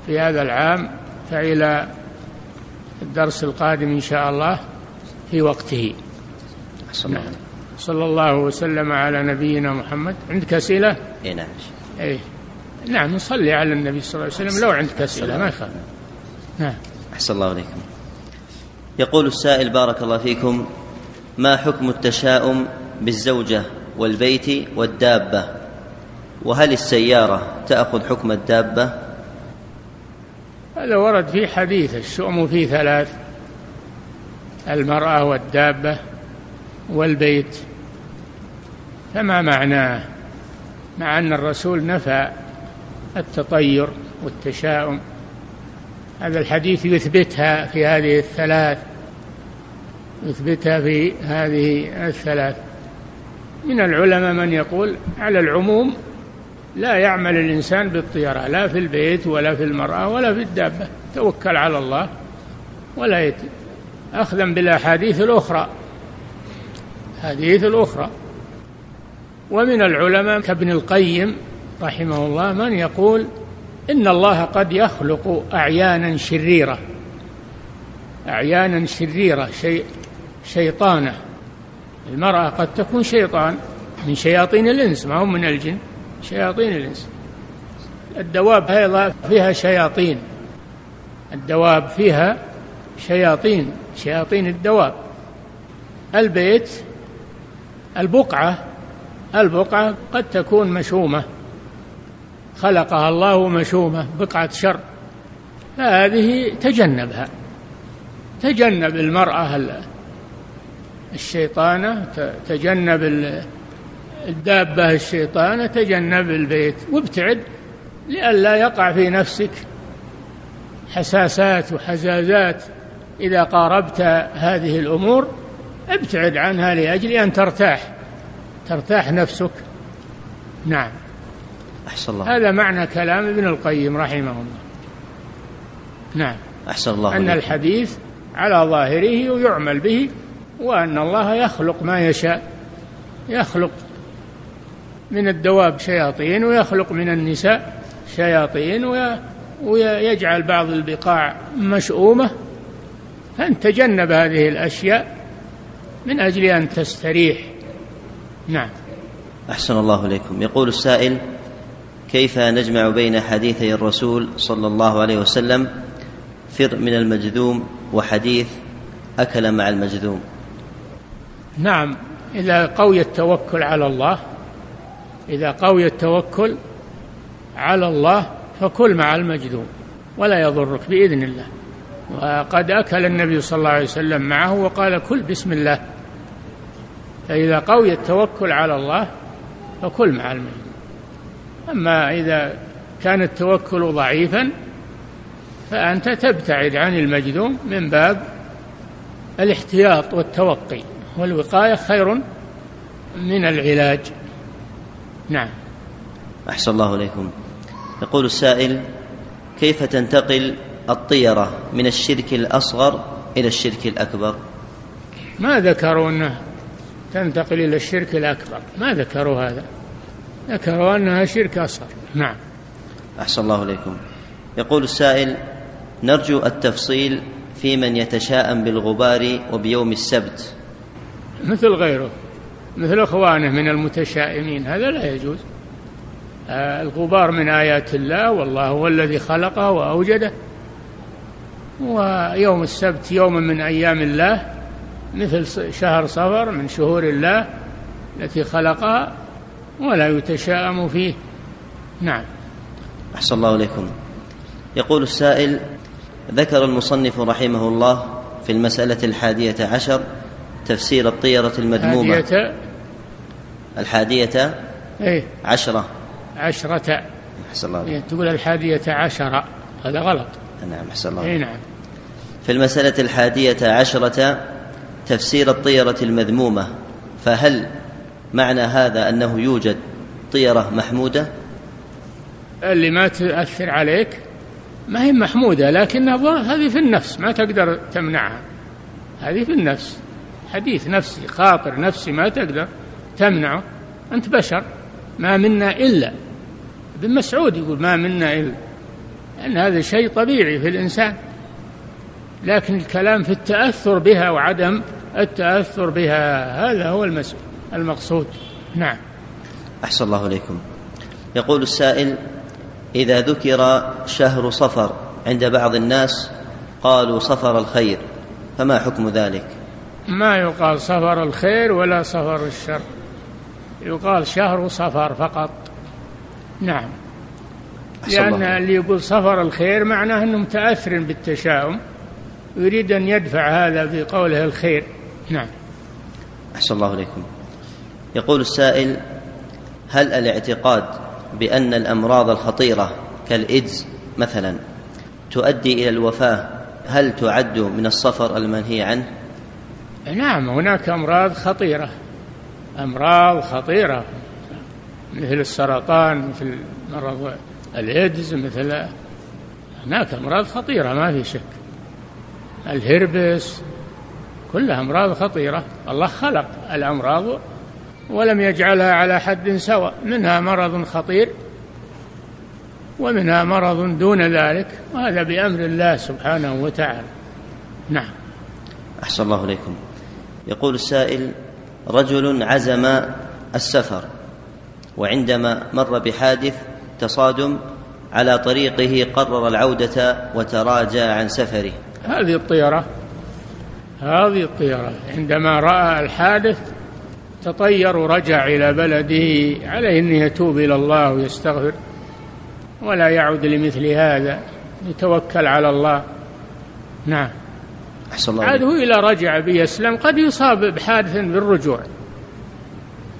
في هذا العام فإلى الدرس القادم إن شاء الله في وقته. نعم. صلى الله وسلم على نبينا محمد. عندك أسئلة؟ إيه نعم. إيه. نعم نصلي على النبي صلى الله عليه وسلم. لو عندك أسئلة ما يخالف. نعم. أحسن الله عليكم يقول السائل بارك الله فيكم ما حكم التشاؤم بالزوجة والبيت والدابة؟ وهل السيارة تأخذ حكم الدابة؟ هذا ورد في حديث الشؤم في ثلاث المرأة والدابة والبيت. فما معناه؟ مع أن الرسول نفى التطير والتشاؤم. هذا الحديث يثبتها في هذه الثلاث يثبتها في هذه الثلاث. من العلماء من يقول على العموم لا يعمل الإنسان بالطيرة لا في البيت ولا في المرأة ولا في الدابة توكل على الله ولا يت... أخذا بالأحاديث الأخرى الحديث الأخرى. ومن العلماء كابن القيم رحمه الله من يقول إن الله قد يخلق أعيانا شريرة أعيانا شريرة شيء شيطانة. المرأة قد تكون شيطان من شياطين الإنس ما هم من الجن. شياطين الإنس الدواب أيضا فيها شياطين. الدواب فيها شياطين شياطين الدواب. البيت البقعة البقعة قد تكون مشومة. خلقها الله مشومة بقعة شر. فهذه تجنبها. تجنب المرأة الشيطانة تجنب الدابة الشيطانة تجنب البيت وابتعد لئلا يقع في نفسك حساسات وحزازات. إذا قاربت هذه الأمور ابتعد عنها لأجل أن ترتاح ترتاح نفسك. نعم. أحسن الله. هذا معنى كلام ابن القيم رحمه الله. نعم. أحسن الله أن الحديث على ظاهره ويعمل به وأن الله يخلق ما يشاء يخلق من الدواب شياطين ويخلق من النساء شياطين ويجعل بعض البقاع مشؤومة. فأنت تجنب هذه الأشياء من أجل أن تستريح. نعم. أحسن الله إليكم. يقول السائل كيف نجمع بين حديثي الرسول صلى الله عليه وسلم فر من المجذوم وحديث أكل مع المجذوم؟ نعم. إذا قوي التوكل على الله. إذا قوي التوكل على الله فكل مع المجذوم ولا يضرك بإذن الله. وقد أكل النبي صلى الله عليه وسلم معه وقال كل بسم الله. فإذا قوي التوكل على الله فكل مع المجذوم. أما إذا كان التوكل ضعيفا فأنت تبتعد عن المجذوم من باب الاحتياط والتوقي. والوقاية خير من العلاج. نعم. أحسن الله إليكم. يقول السائل كيف تنتقل الطيرة من الشرك الأصغر إلى الشرك الأكبر؟ ما ذكروا أنه تنتقل إلى الشرك الأكبر. ما ذكروا هذا. ذكروا أنها شرك أصغر. نعم. أحسن الله إليكم. يقول السائل نرجو التفصيل في من يتشاءم بالغبار وبيوم السبت. مثل غيره. مثل إخوانه من المتشائمين هذا لا يجوز. آه، الغبار من آيات الله والله هو الذي خلقه وأوجده. ويوم السبت يوم من أيام الله مثل شهر صفر من شهور الله التي خلقها ولا يتشاءم فيه. نعم. أحسن الله إليكم. يقول السائل ذكر المصنف رحمه الله في المسألة الحادية عشر تفسير الطيرة المذمومة. الحادية. إيه. عشرة. عشرة. أحسن الله إيه تقول الحادية عشرة. هذا غلط. نعم أحسن الله إيه نعم. في المسألة الحادية عشرة تفسير الطيرة المذمومة. فهل معنى هذا أنه يوجد طيرة محمودة؟ اللي ما تأثر عليك ما هي محمودة لكنها هذه في النفس ما تقدر تمنعها. هذه في النفس. حديث نفسي خاطر نفسي ما تقدر تمنعه. أنت بشر ما منا إلا. ابن مسعود يقول ما منا إلا. لأن هذا شيء طبيعي في الإنسان. لكن الكلام في التأثر بها وعدم التأثر بها هذا هو المس- المقصود. نعم. أحسن الله إليكم. يقول السائل إذا ذكر شهر صفر عند بعض الناس قالوا صفر الخير فما حكم ذلك؟ ما يقال صفر الخير ولا صفر الشر. يقال شهر صفر فقط. نعم. لأن. اللي يقول صفر الخير معناه أنه متأثر بالتشاؤم. يريد أن يدفع هذا بقوله الخير. نعم. أحسن الله إليكم. يقول السائل هل الاعتقاد بأن الأمراض الخطيرة كالإيدز مثلا تؤدي إلى الوفاة؟ هل تعد من الصفر المنهي عنه؟ نعم هناك أمراض خطيرة. أمراض خطيرة مثل السرطان مثل مرض الإيدز مثل هناك أمراض خطيرة ما في شك. الهربس كلها أمراض خطيرة. الله خلق الأمراض ولم يجعلها على حد سواء. منها مرض خطير ومنها مرض دون ذلك وهذا بأمر الله سبحانه وتعالى. نعم. أحسن الله إليكم. يقول السائل رجل عزم السفر وعندما مر بحادث تصادم على طريقه قرر العودة وتراجع عن سفره. هذه الطيرة هذه الطيرة عندما رأى الحادث تطير ورجع إلى بلده عليه أن يتوب إلى الله ويستغفر ولا يعود لمثل هذا يتوكل على الله. نعم. أحسن الله عاد. هو إلى رجع بيسلم قد يصاب بحادث بالرجوع.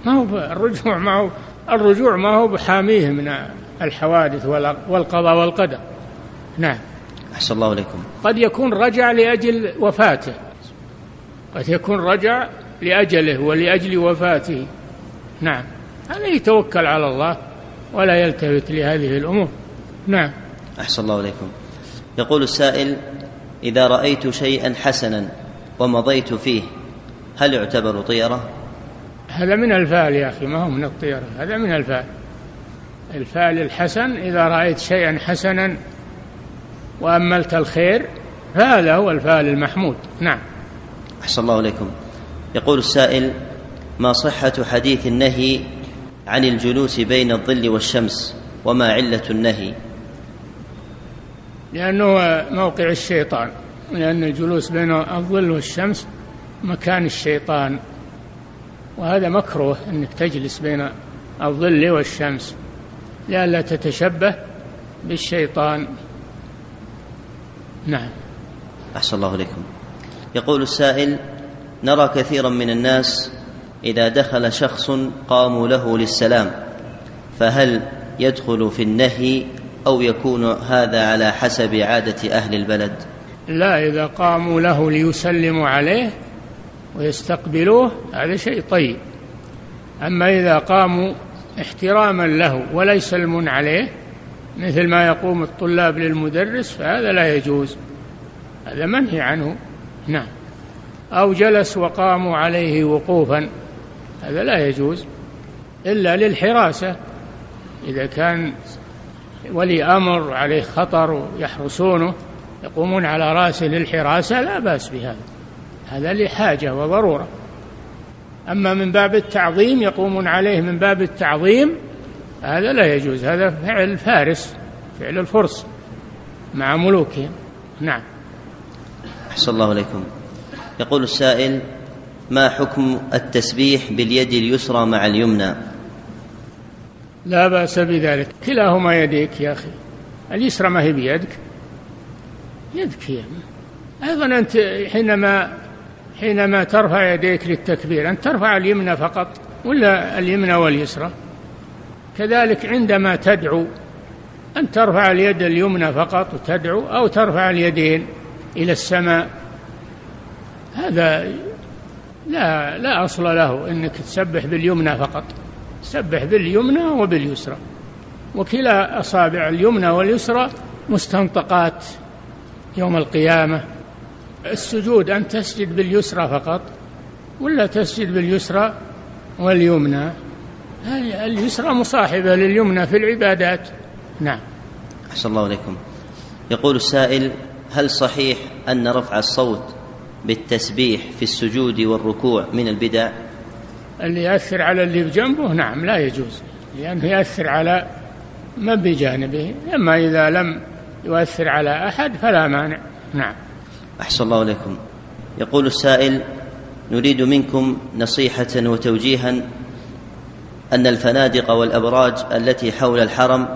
ما هو الرجوع ما هو الرجوع ما هو بحاميه من الحوادث والق- والقضاء والقدر. نعم. أحسن الله إليكم. قد يكون رجع لأجل وفاته. قد يكون رجع لأجله ولأجل وفاته. نعم. هذا يتوكل على الله ولا يلتفت لهذه الأمور. نعم. أحسن الله إليكم. يقول السائل إذا رأيت شيئا حسنا ومضيت فيه هل يعتبر طيرة؟ هذا من الفعل يا أخي ما هو من الطيرة هذا من الفعل. الفعل الحسن إذا رأيت شيئا حسنا وأملت الخير فهذا هو الفعل المحمود. نعم. أحسن الله إليكم. يقول السائل ما صحة حديث النهي عن الجلوس بين الظل والشمس وما علة النهي؟ لأنه موقع الشيطان لأن الجلوس بين الظل والشمس مكان الشيطان. وهذا مكروه أنك تجلس بين الظل والشمس لئلا تتشبه بالشيطان. نعم. أحسن الله إليكم. يقول السائل نرى كثيرا من الناس إذا دخل شخص قاموا له للسلام فهل يدخل في النهي أو يكون هذا على حسب عادة أهل البلد. لا إذا قاموا له ليسلموا عليه ويستقبلوه هذا شيء طيب. أما إذا قاموا احتراما له ولا يسلمون عليه مثل ما يقوم الطلاب للمدرس فهذا لا يجوز. هذا منهي عنه. نعم. أو جلس وقاموا عليه وقوفا هذا لا يجوز. إلا للحراسة. إذا كان ولي أمر عليه خطر ويحرسونه يقومون على رأسه للحراسة لا بأس بهذا. هذا لحاجة وضرورة. أما من باب التعظيم يقومون عليه من باب التعظيم هذا لا يجوز. هذا فعل فارس فعل الفرس مع ملوكهم. نعم. أحسن الله إليكم يقول السائل ما حكم التسبيح باليد اليسرى مع اليمنى؟ لا بأس بذلك. كلاهما يديك يا أخي. اليسرى ما هي بيدك؟ يبكي أيضا أنت حينما حينما ترفع يديك للتكبير أن ترفع اليمنى فقط ولا اليمنى واليسرى؟ كذلك عندما تدعو أن ترفع اليد اليمنى فقط وتدعو أو ترفع اليدين إلى السماء هذا لا لا أصل له أنك تسبح باليمنى فقط. سبح باليمنى وباليسرى. وكلا أصابع اليمنى واليسرى مستنطقات يوم القيامة. السجود أن تسجد باليسرى فقط ولا تسجد باليسرى واليمنى؟ اليسرى مصاحبة لليمنى في العبادات. نعم. أحسن الله عليكم يقول السائل هل صحيح أن رفع الصوت بالتسبيح في السجود والركوع من البدع؟ اللي يأثر على اللي بجنبه نعم لا يجوز. لأنه يأثر على من بجانبه أما إذا لم يؤثر على أحد فلا مانع. نعم. أحسن الله عليكم يقول السائل نريد منكم نصيحة وتوجيها أن الفنادق والأبراج التي حول الحرم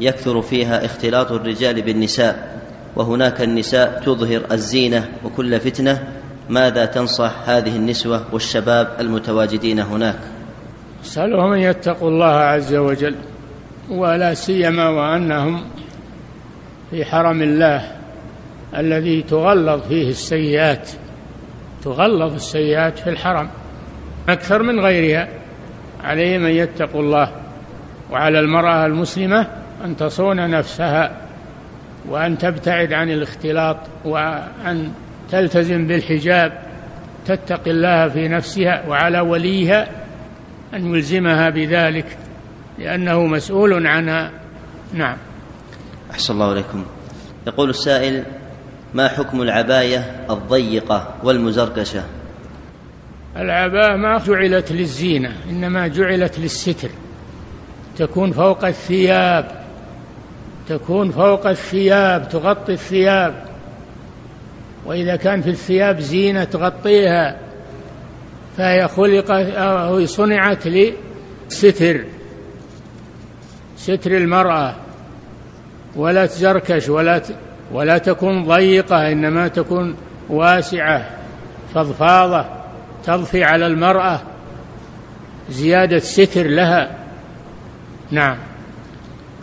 يكثر فيها اختلاط الرجال بالنساء وهناك النساء تظهر الزينة وكل فتنة ماذا تنصح هذه النسوة والشباب المتواجدين هناك؟ سألهم أن يتقوا الله عز وجل ولا سيما وأنهم في حرم الله الذي تغلظ فيه السيئات تغلظ السيئات في الحرم. أكثر من غيرها عليهم أن يتقوا الله وعلى المرأة المسلمة أن تصون نفسها وأن تبتعد عن الاختلاط وأن تلتزم بالحجاب تتقي الله في نفسها وعلى وليها أن يلزمها بذلك لأنه مسؤول عنها. نعم. أحسن الله عليكم يقول السائل ما حكم العباية الضيقة والمزركشة العباءة ما جعلت للزينة إنما جعلت للستر. تكون فوق الثياب تكون فوق الثياب تغطي الثياب. وإذا كان في الثياب زينة تغطيها فهي خلقت أو صنعت لستر ستر المرأة. ولا تزركش ولا ولا تكون ضيقة إنما تكون واسعة فضفاضة تضفي على المرأة زيادة ستر لها. نعم.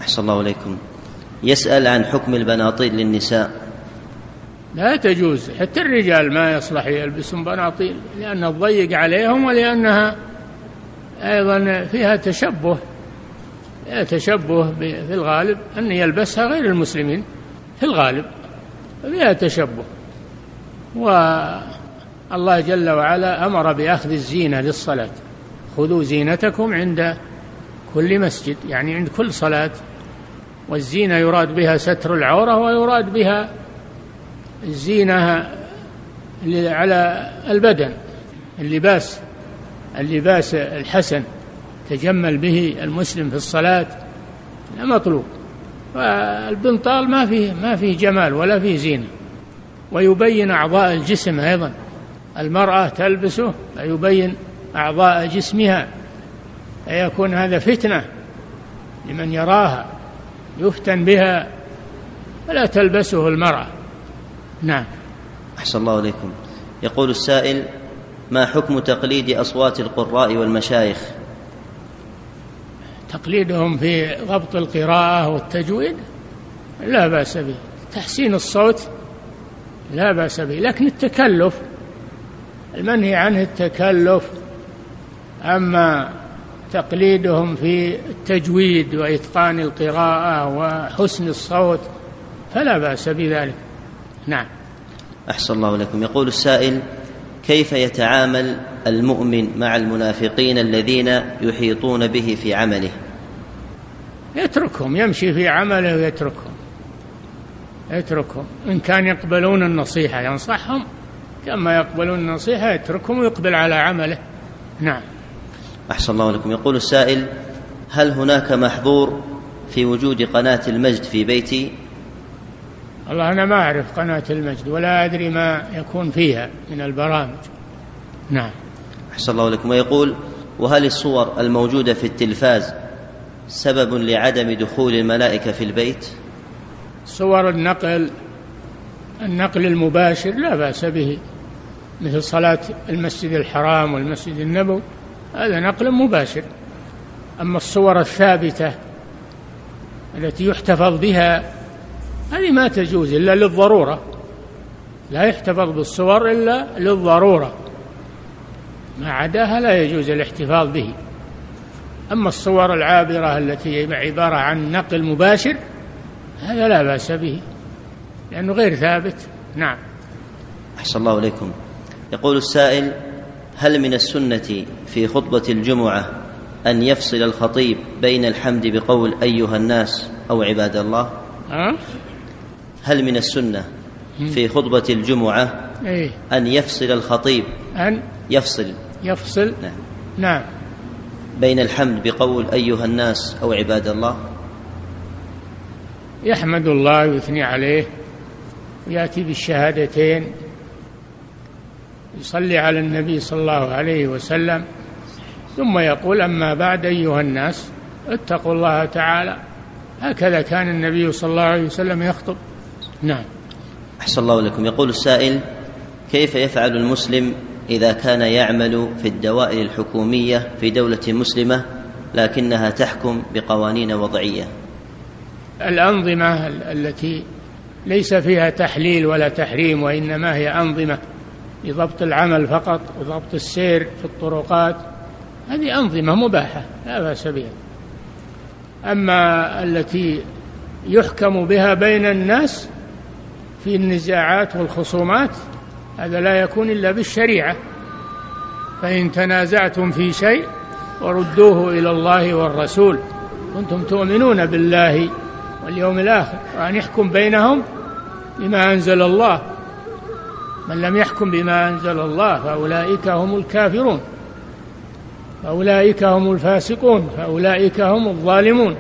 أحسن الله عليكم. يسأل عن حكم البناطيل للنساء. لا تجوز حتى الرجال ما يصلح يلبسون بناطيل لأن تضيق عليهم ولأنها أيضا فيها تشبه تشبه في الغالب أن يلبسها غير المسلمين في الغالب فيها تشبه. والله جل وعلا أمر بأخذ الزينة للصلاة. خذوا زينتكم عند كل مسجد يعني عند كل صلاة. والزينة يراد بها ستر العورة ويراد بها الزينة على البدن. اللباس اللباس الحسن تجمل به المسلم في الصلاة لا مطلوب. والبنطال ما فيه ما فيه جمال ولا فيه زينة. ويبين أعضاء الجسم أيضا. المرأة تلبسه فيبين أعضاء جسمها. فيكون هذا فتنة لمن يراها يفتن بها فلا تلبسه المرأة. نعم. أحسن الله عليكم يقول السائل ما حكم تقليد أصوات القراء والمشايخ؟ تقليدهم في ضبط القراءة والتجويد؟ لا بأس به. تحسين الصوت؟ لا بأس به. لكن التكلف المنهي عنه التكلف. أما تقليدهم في التجويد وإتقان القراءة وحسن الصوت فلا بأس بذلك. نعم. أحسن الله لكم. يقول السائل كيف يتعامل المؤمن مع المنافقين الذين يحيطون به في عمله؟ يتركهم يمشي في عمله ويتركهم. يتركهم. إن كان يقبلون النصيحة ينصحهم كما يقبلون النصيحة يتركهم ويقبل على عمله. نعم. أحسن الله لكم. يقول السائل هل هناك محظور في وجود قناة المجد في بيتي؟ والله أنا ما أعرف قناة المجد ولا أدري ما يكون فيها من البرامج. نعم. أحسن الله لكم ويقول وهل الصور الموجودة في التلفاز سبب لعدم دخول الملائكة في البيت؟ صور النقل النقل المباشر لا بأس به مثل صلاة المسجد الحرام والمسجد النبوي هذا نقل مباشر. أما الصور الثابتة التي يحتفظ بها هذه ما تجوز إلا للضرورة. لا يحتفظ بالصور إلا للضرورة. ما عداها لا يجوز الاحتفاظ به. أما الصور العابرة التي هي عبارة عن نقل مباشر هذا لا بأس به لأنه غير ثابت. نعم. أحسن الله إليكم. يقول السائل هل من السنة في خطبة الجمعة أن يفصل الخطيب بين الحمد بقول أيها الناس أو عباد الله؟ أه؟ هل من السنة في خطبة الجمعة إيه؟ أن يفصل الخطيب؟ أن يفصل. يفصل. نعم. نعم. بين الحمد بقول أيها الناس أو عباد الله. يحمد الله ويثني عليه ويأتي بالشهادتين. يصلي على النبي صلى الله عليه وسلم. ثم يقول أما بعد أيها الناس اتقوا الله تعالى. هكذا كان النبي صلى الله عليه وسلم يخطب. نعم. أحسن الله لكم. يقول السائل كيف يفعل المسلم إذا كان يعمل في الدوائر الحكومية في دولة مسلمة لكنها تحكم بقوانين وضعية؟ الأنظمة التي ليس فيها تحليل ولا تحريم وإنما هي أنظمة لضبط العمل فقط وضبط السير في الطرقات هذه أنظمة مباحة لا بأس بها. أما التي يحكم بها بين الناس في النزاعات والخصومات هذا لا يكون إلا بالشريعة. فإن تنازعتم في شيء وردوه إلى الله والرسول. كنتم تؤمنون بالله واليوم الآخر. وأن يحكم بينهم بما أنزل الله. من لم يحكم بما أنزل الله فأولئك هم الكافرون. فأولئك هم الفاسقون. فأولئك هم الظالمون.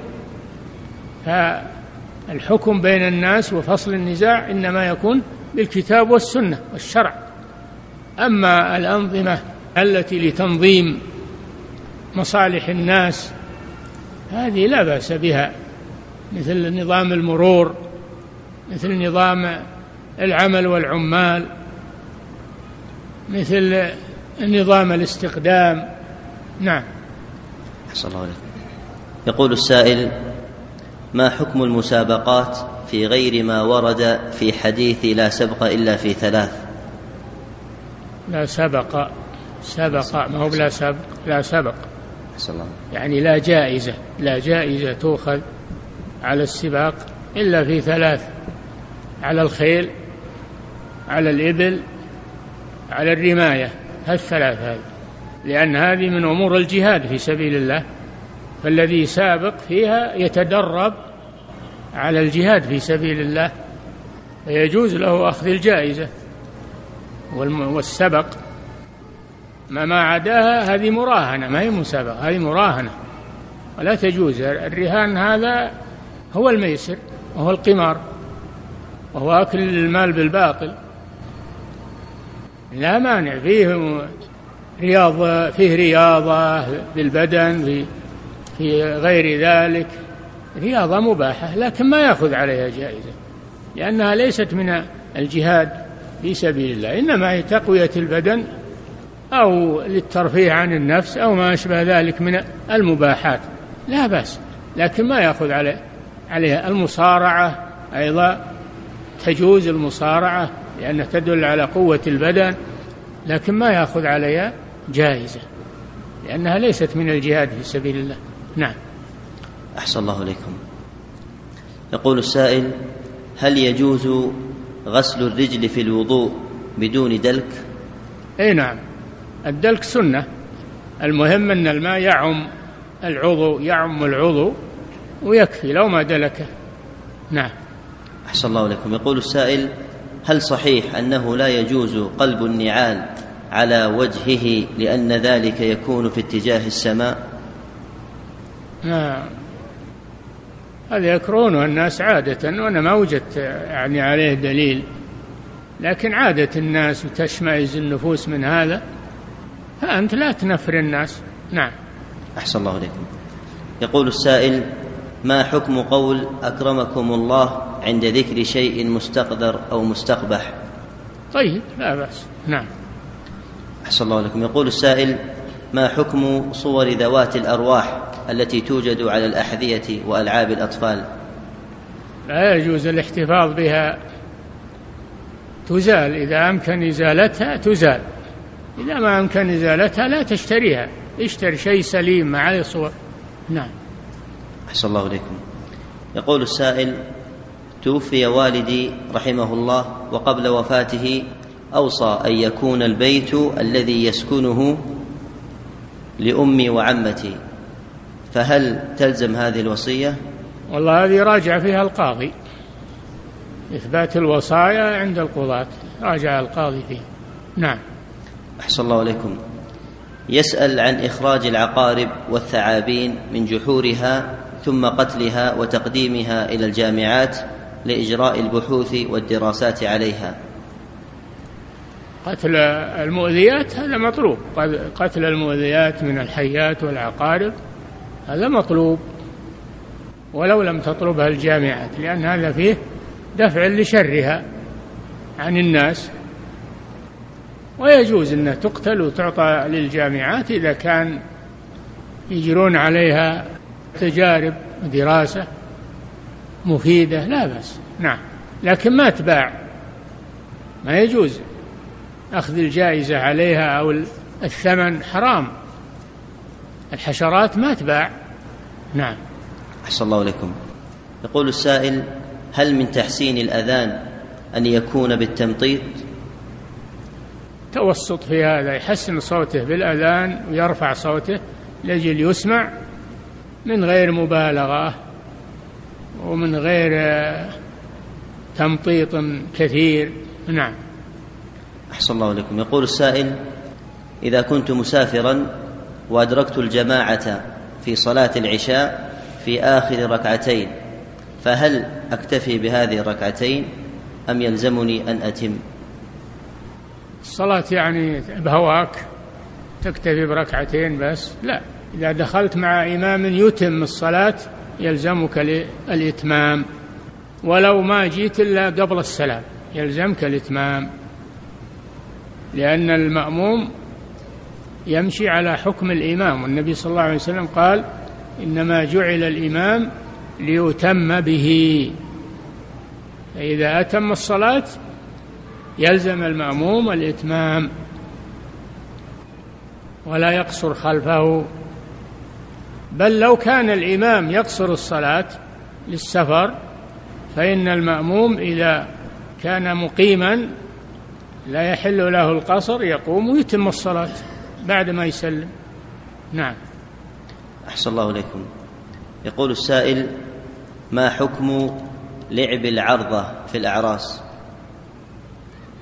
فالحكم بين الناس وفصل النزاع إنما يكون بالكتاب والسنة والشرع. أما الأنظمة التي لتنظيم مصالح الناس هذه لا بأس بها مثل نظام المرور مثل نظام العمل والعمال مثل نظام الاستقدام. نعم. أحسن الله عليكم يقول السائل ما حكم المسابقات في غير ما ورد في حديث لا سبق إلا في ثلاث؟ لا سبق سبق ما هو لا سبق؟ لا سبق. يعني لا جائزة لا جائزة تؤخذ على السباق إلا في ثلاث على الخيل على الإبل على الرماية. هالثلاث هذه لأن هذه من أمور الجهاد في سبيل الله. فالذي سابق فيها يتدرب على الجهاد في سبيل الله فيجوز له أخذ الجائزة. والسبق ما ما عداها هذه مراهنة ما هي مسابقة هذه مراهنة. ولا تجوز الرهان هذا هو الميسر وهو القمار وهو أكل المال بالباطل. لا مانع فيه رياضة فيه رياضة بالبدن في في غير ذلك رياضة مباحة لكن ما يأخذ عليها جائزة لأنها ليست من الجهاد في سبيل الله إنما هي تقوية البدن أو للترفيه عن النفس أو ما أشبه ذلك من المباحات لا بأس لكن ما يأخذ عليه عليها. المصارعة أيضا تجوز المصارعة لأنها تدل على قوة البدن لكن ما يأخذ عليها جائزة لأنها ليست من الجهاد في سبيل الله. نعم. أحسن الله إليكم. يقول السائل هل يجوز غسل الرجل في الوضوء بدون دلك؟ إي نعم. الدلك سنة. المهم أن الماء يعم العضو يعم العضو ويكفي لو ما دلكه. نعم. أحسن الله إليكم. يقول السائل هل صحيح أنه لا يجوز قلب النعال على وجهه لأن ذلك يكون في اتجاه السماء؟ نعم هذا يكرهونه الناس عادة وأنا ما وجدت يعني عليه دليل. لكن عادة الناس وتشمئز النفوس من هذا فأنت لا تنفر الناس. نعم. أحسن الله إليكم. يقول السائل ما حكم قول أكرمكم الله عند ذكر شيء مستقدر أو مستقبح؟ طيب لا بأس. نعم. أحسن الله لكم يقول السائل ما حكم صور ذوات الأرواح؟ التي توجد على الأحذية وألعاب الأطفال. لا يجوز الاحتفاظ بها. تزال إذا أمكن إزالتها تزال. إذا ما أمكن إزالتها لا تشتريها. اشتر شيء سليم ما عليه صور نعم. أحسن الله إليكم. يقول السائل توفي والدي رحمه الله وقبل وفاته أوصى أن يكون البيت الذي يسكنه لأمي وعمتي. فهل تلزم هذه الوصية؟ والله هذه راجع فيها القاضي. إثبات الوصايا عند القضاة. راجع القاضي فيه. نعم. أحسن الله عليكم. يسأل عن إخراج العقارب والثعابين من جحورها ثم قتلها وتقديمها إلى الجامعات لإجراء البحوث والدراسات عليها. قتل المؤذيات؟ هذا مطلوب. قتل المؤذيات من الحيات والعقارب. هذا مطلوب ولو لم تطلبها الجامعات لأن هذا فيه دفع لشرها عن الناس. ويجوز أنها تقتل وتعطى للجامعات إذا كان يجرون عليها تجارب ودراسة مفيدة لا بأس. نعم. لكن ما تباع. ما يجوز أخذ الجائزة عليها أو الثمن حرام. الحشرات ما تباع. نعم. أحسن الله عليكم يقول السائل هل من تحسين الأذان أن يكون بالتمطيط؟ توسط في هذا يحسن صوته بالأذان ويرفع صوته لأجل يسمع من غير مبالغة ومن غير تمطيط كثير. نعم. أحسن الله عليكم يقول السائل إذا كنت مسافرا وأدركت الجماعة في صلاة العشاء في آخر ركعتين فهل أكتفي بهذه الركعتين أم يلزمني أن أتم؟ الصلاة يعني بهواك تكتفي بركعتين بس؟ لا إذا دخلت مع إمام يتم الصلاة يلزمك الإتمام ولو ما جيت إلا قبل السلام يلزمك الإتمام لأن المأموم يمشي على حكم الإمام. والنبي صلى الله عليه وسلم قال إنما جعل الإمام ليتم به. فإذا أتم الصلاة يلزم المأموم الإتمام ولا يقصر خلفه. بل لو كان الإمام يقصر الصلاة للسفر فإن المأموم إذا كان مقيما لا يحل له القصر يقوم ويتم الصلاة. بعد ما يسلم. نعم. أحسن الله إليكم. يقول السائل ما حكم لعب العرضة في الأعراس؟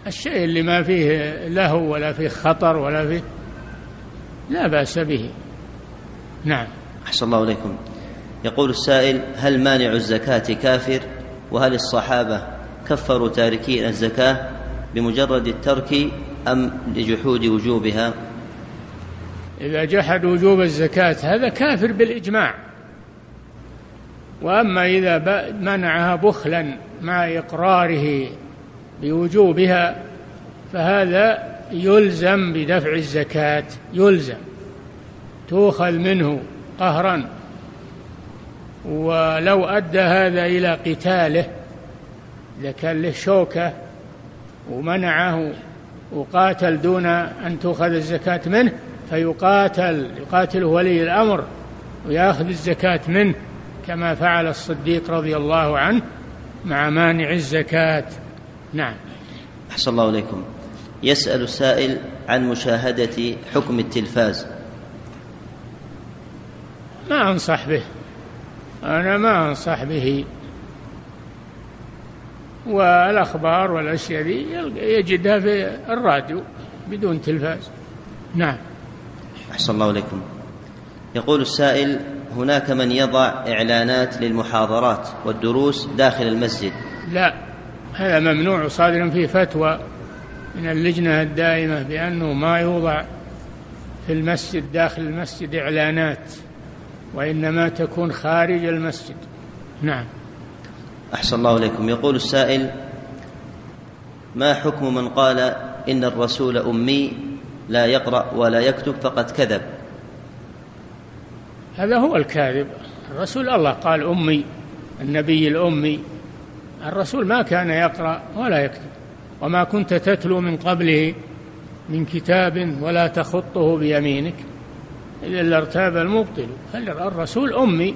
الشيء اللي ما فيه لهو ولا فيه خطر ولا فيه لا بأس به. نعم. أحسن الله إليكم. يقول السائل هل مانع الزكاة كافر؟ وهل الصحابة كفروا تاركين الزكاة بمجرد الترك أم لجحود وجوبها؟ إذا جحد وجوب الزكاة هذا كافر بالإجماع. وأما إذا منعها بخلا مع إقراره بوجوبها فهذا يلزم بدفع الزكاة يلزم. تؤخذ منه قهرا. ولو أدى هذا إلى قتاله إذا كان له شوكة ومنعه وقاتل دون أن تؤخذ الزكاة منه. فيقاتل يقاتله ولي الأمر ويأخذ الزكاة منه كما فعل الصديق رضي الله عنه مع مانع الزكاة. نعم. أحسن الله إليكم. يسأل السائل عن مشاهدة حكم التلفاز. ما أنصح به. أنا ما أنصح به. والأخبار والأشياء يجدها في الراديو بدون تلفاز. نعم. أحسن الله إليكم. يقول السائل هناك من يضع إعلانات للمحاضرات والدروس داخل المسجد. لا هذا ممنوع وصادر فيه فتوى من اللجنة الدائمة بأنه ما يوضع في المسجد داخل المسجد إعلانات وإنما تكون خارج المسجد. نعم. أحسن الله إليكم. يقول السائل ما حكم من قال إن الرسول أمي لا يقرأ ولا يكتب فقد كذب. هذا هو الكاذب. الرسول الله قال أمي النبي الأمي الرسول ما كان يقرأ ولا يكتب. وما كنت تتلو من قبله من كتاب ولا تخطه بيمينك إذا لارتاب المبطل. الرسول أمي.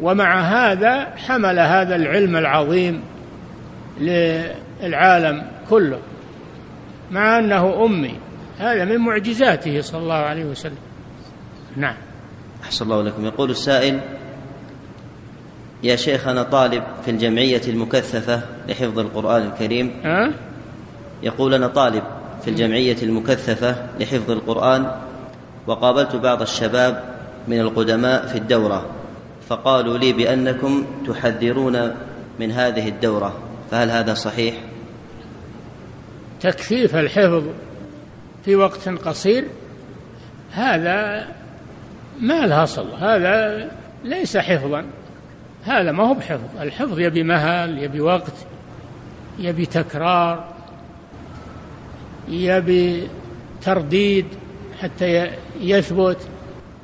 ومع هذا حمل هذا العلم العظيم للعالم كله. مع أنه أمي. هذا من معجزاته صلى الله عليه وسلم نعم أحسن الله لكم يقول السائل يا شيخ أنا طالب في الجمعية المكثفة لحفظ القرآن الكريم أه؟ يقول أنا طالب في الجمعية المكثفة لحفظ القرآن وقابلت بعض الشباب من القدماء في الدورة فقالوا لي بأنكم تحذرون من هذه الدورة فهل هذا صحيح؟ تكثيف الحفظ في وقت قصير هذا ما له أصل هذا ليس حفظا هذا ما هو بحفظ الحفظ يبي مهل يبي وقت يبي تكرار يبي ترديد حتى يثبت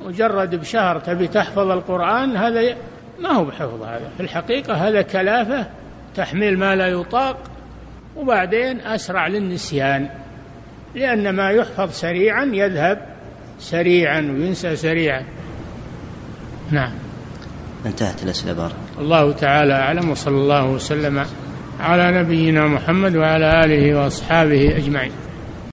مجرد بشهر تبي تحفظ القرآن هذا ما هو بحفظ هذا في الحقيقة هذا كلافة تحميل ما لا يطاق وبعدين أسرع للنسيان. لأن ما يحفظ سريعا يذهب سريعا وينسى سريعا. نعم. انتهت الأسئلة بارك الله تعالى أعلم وصلى الله وسلم على نبينا محمد وعلى آله وأصحابه أجمعين.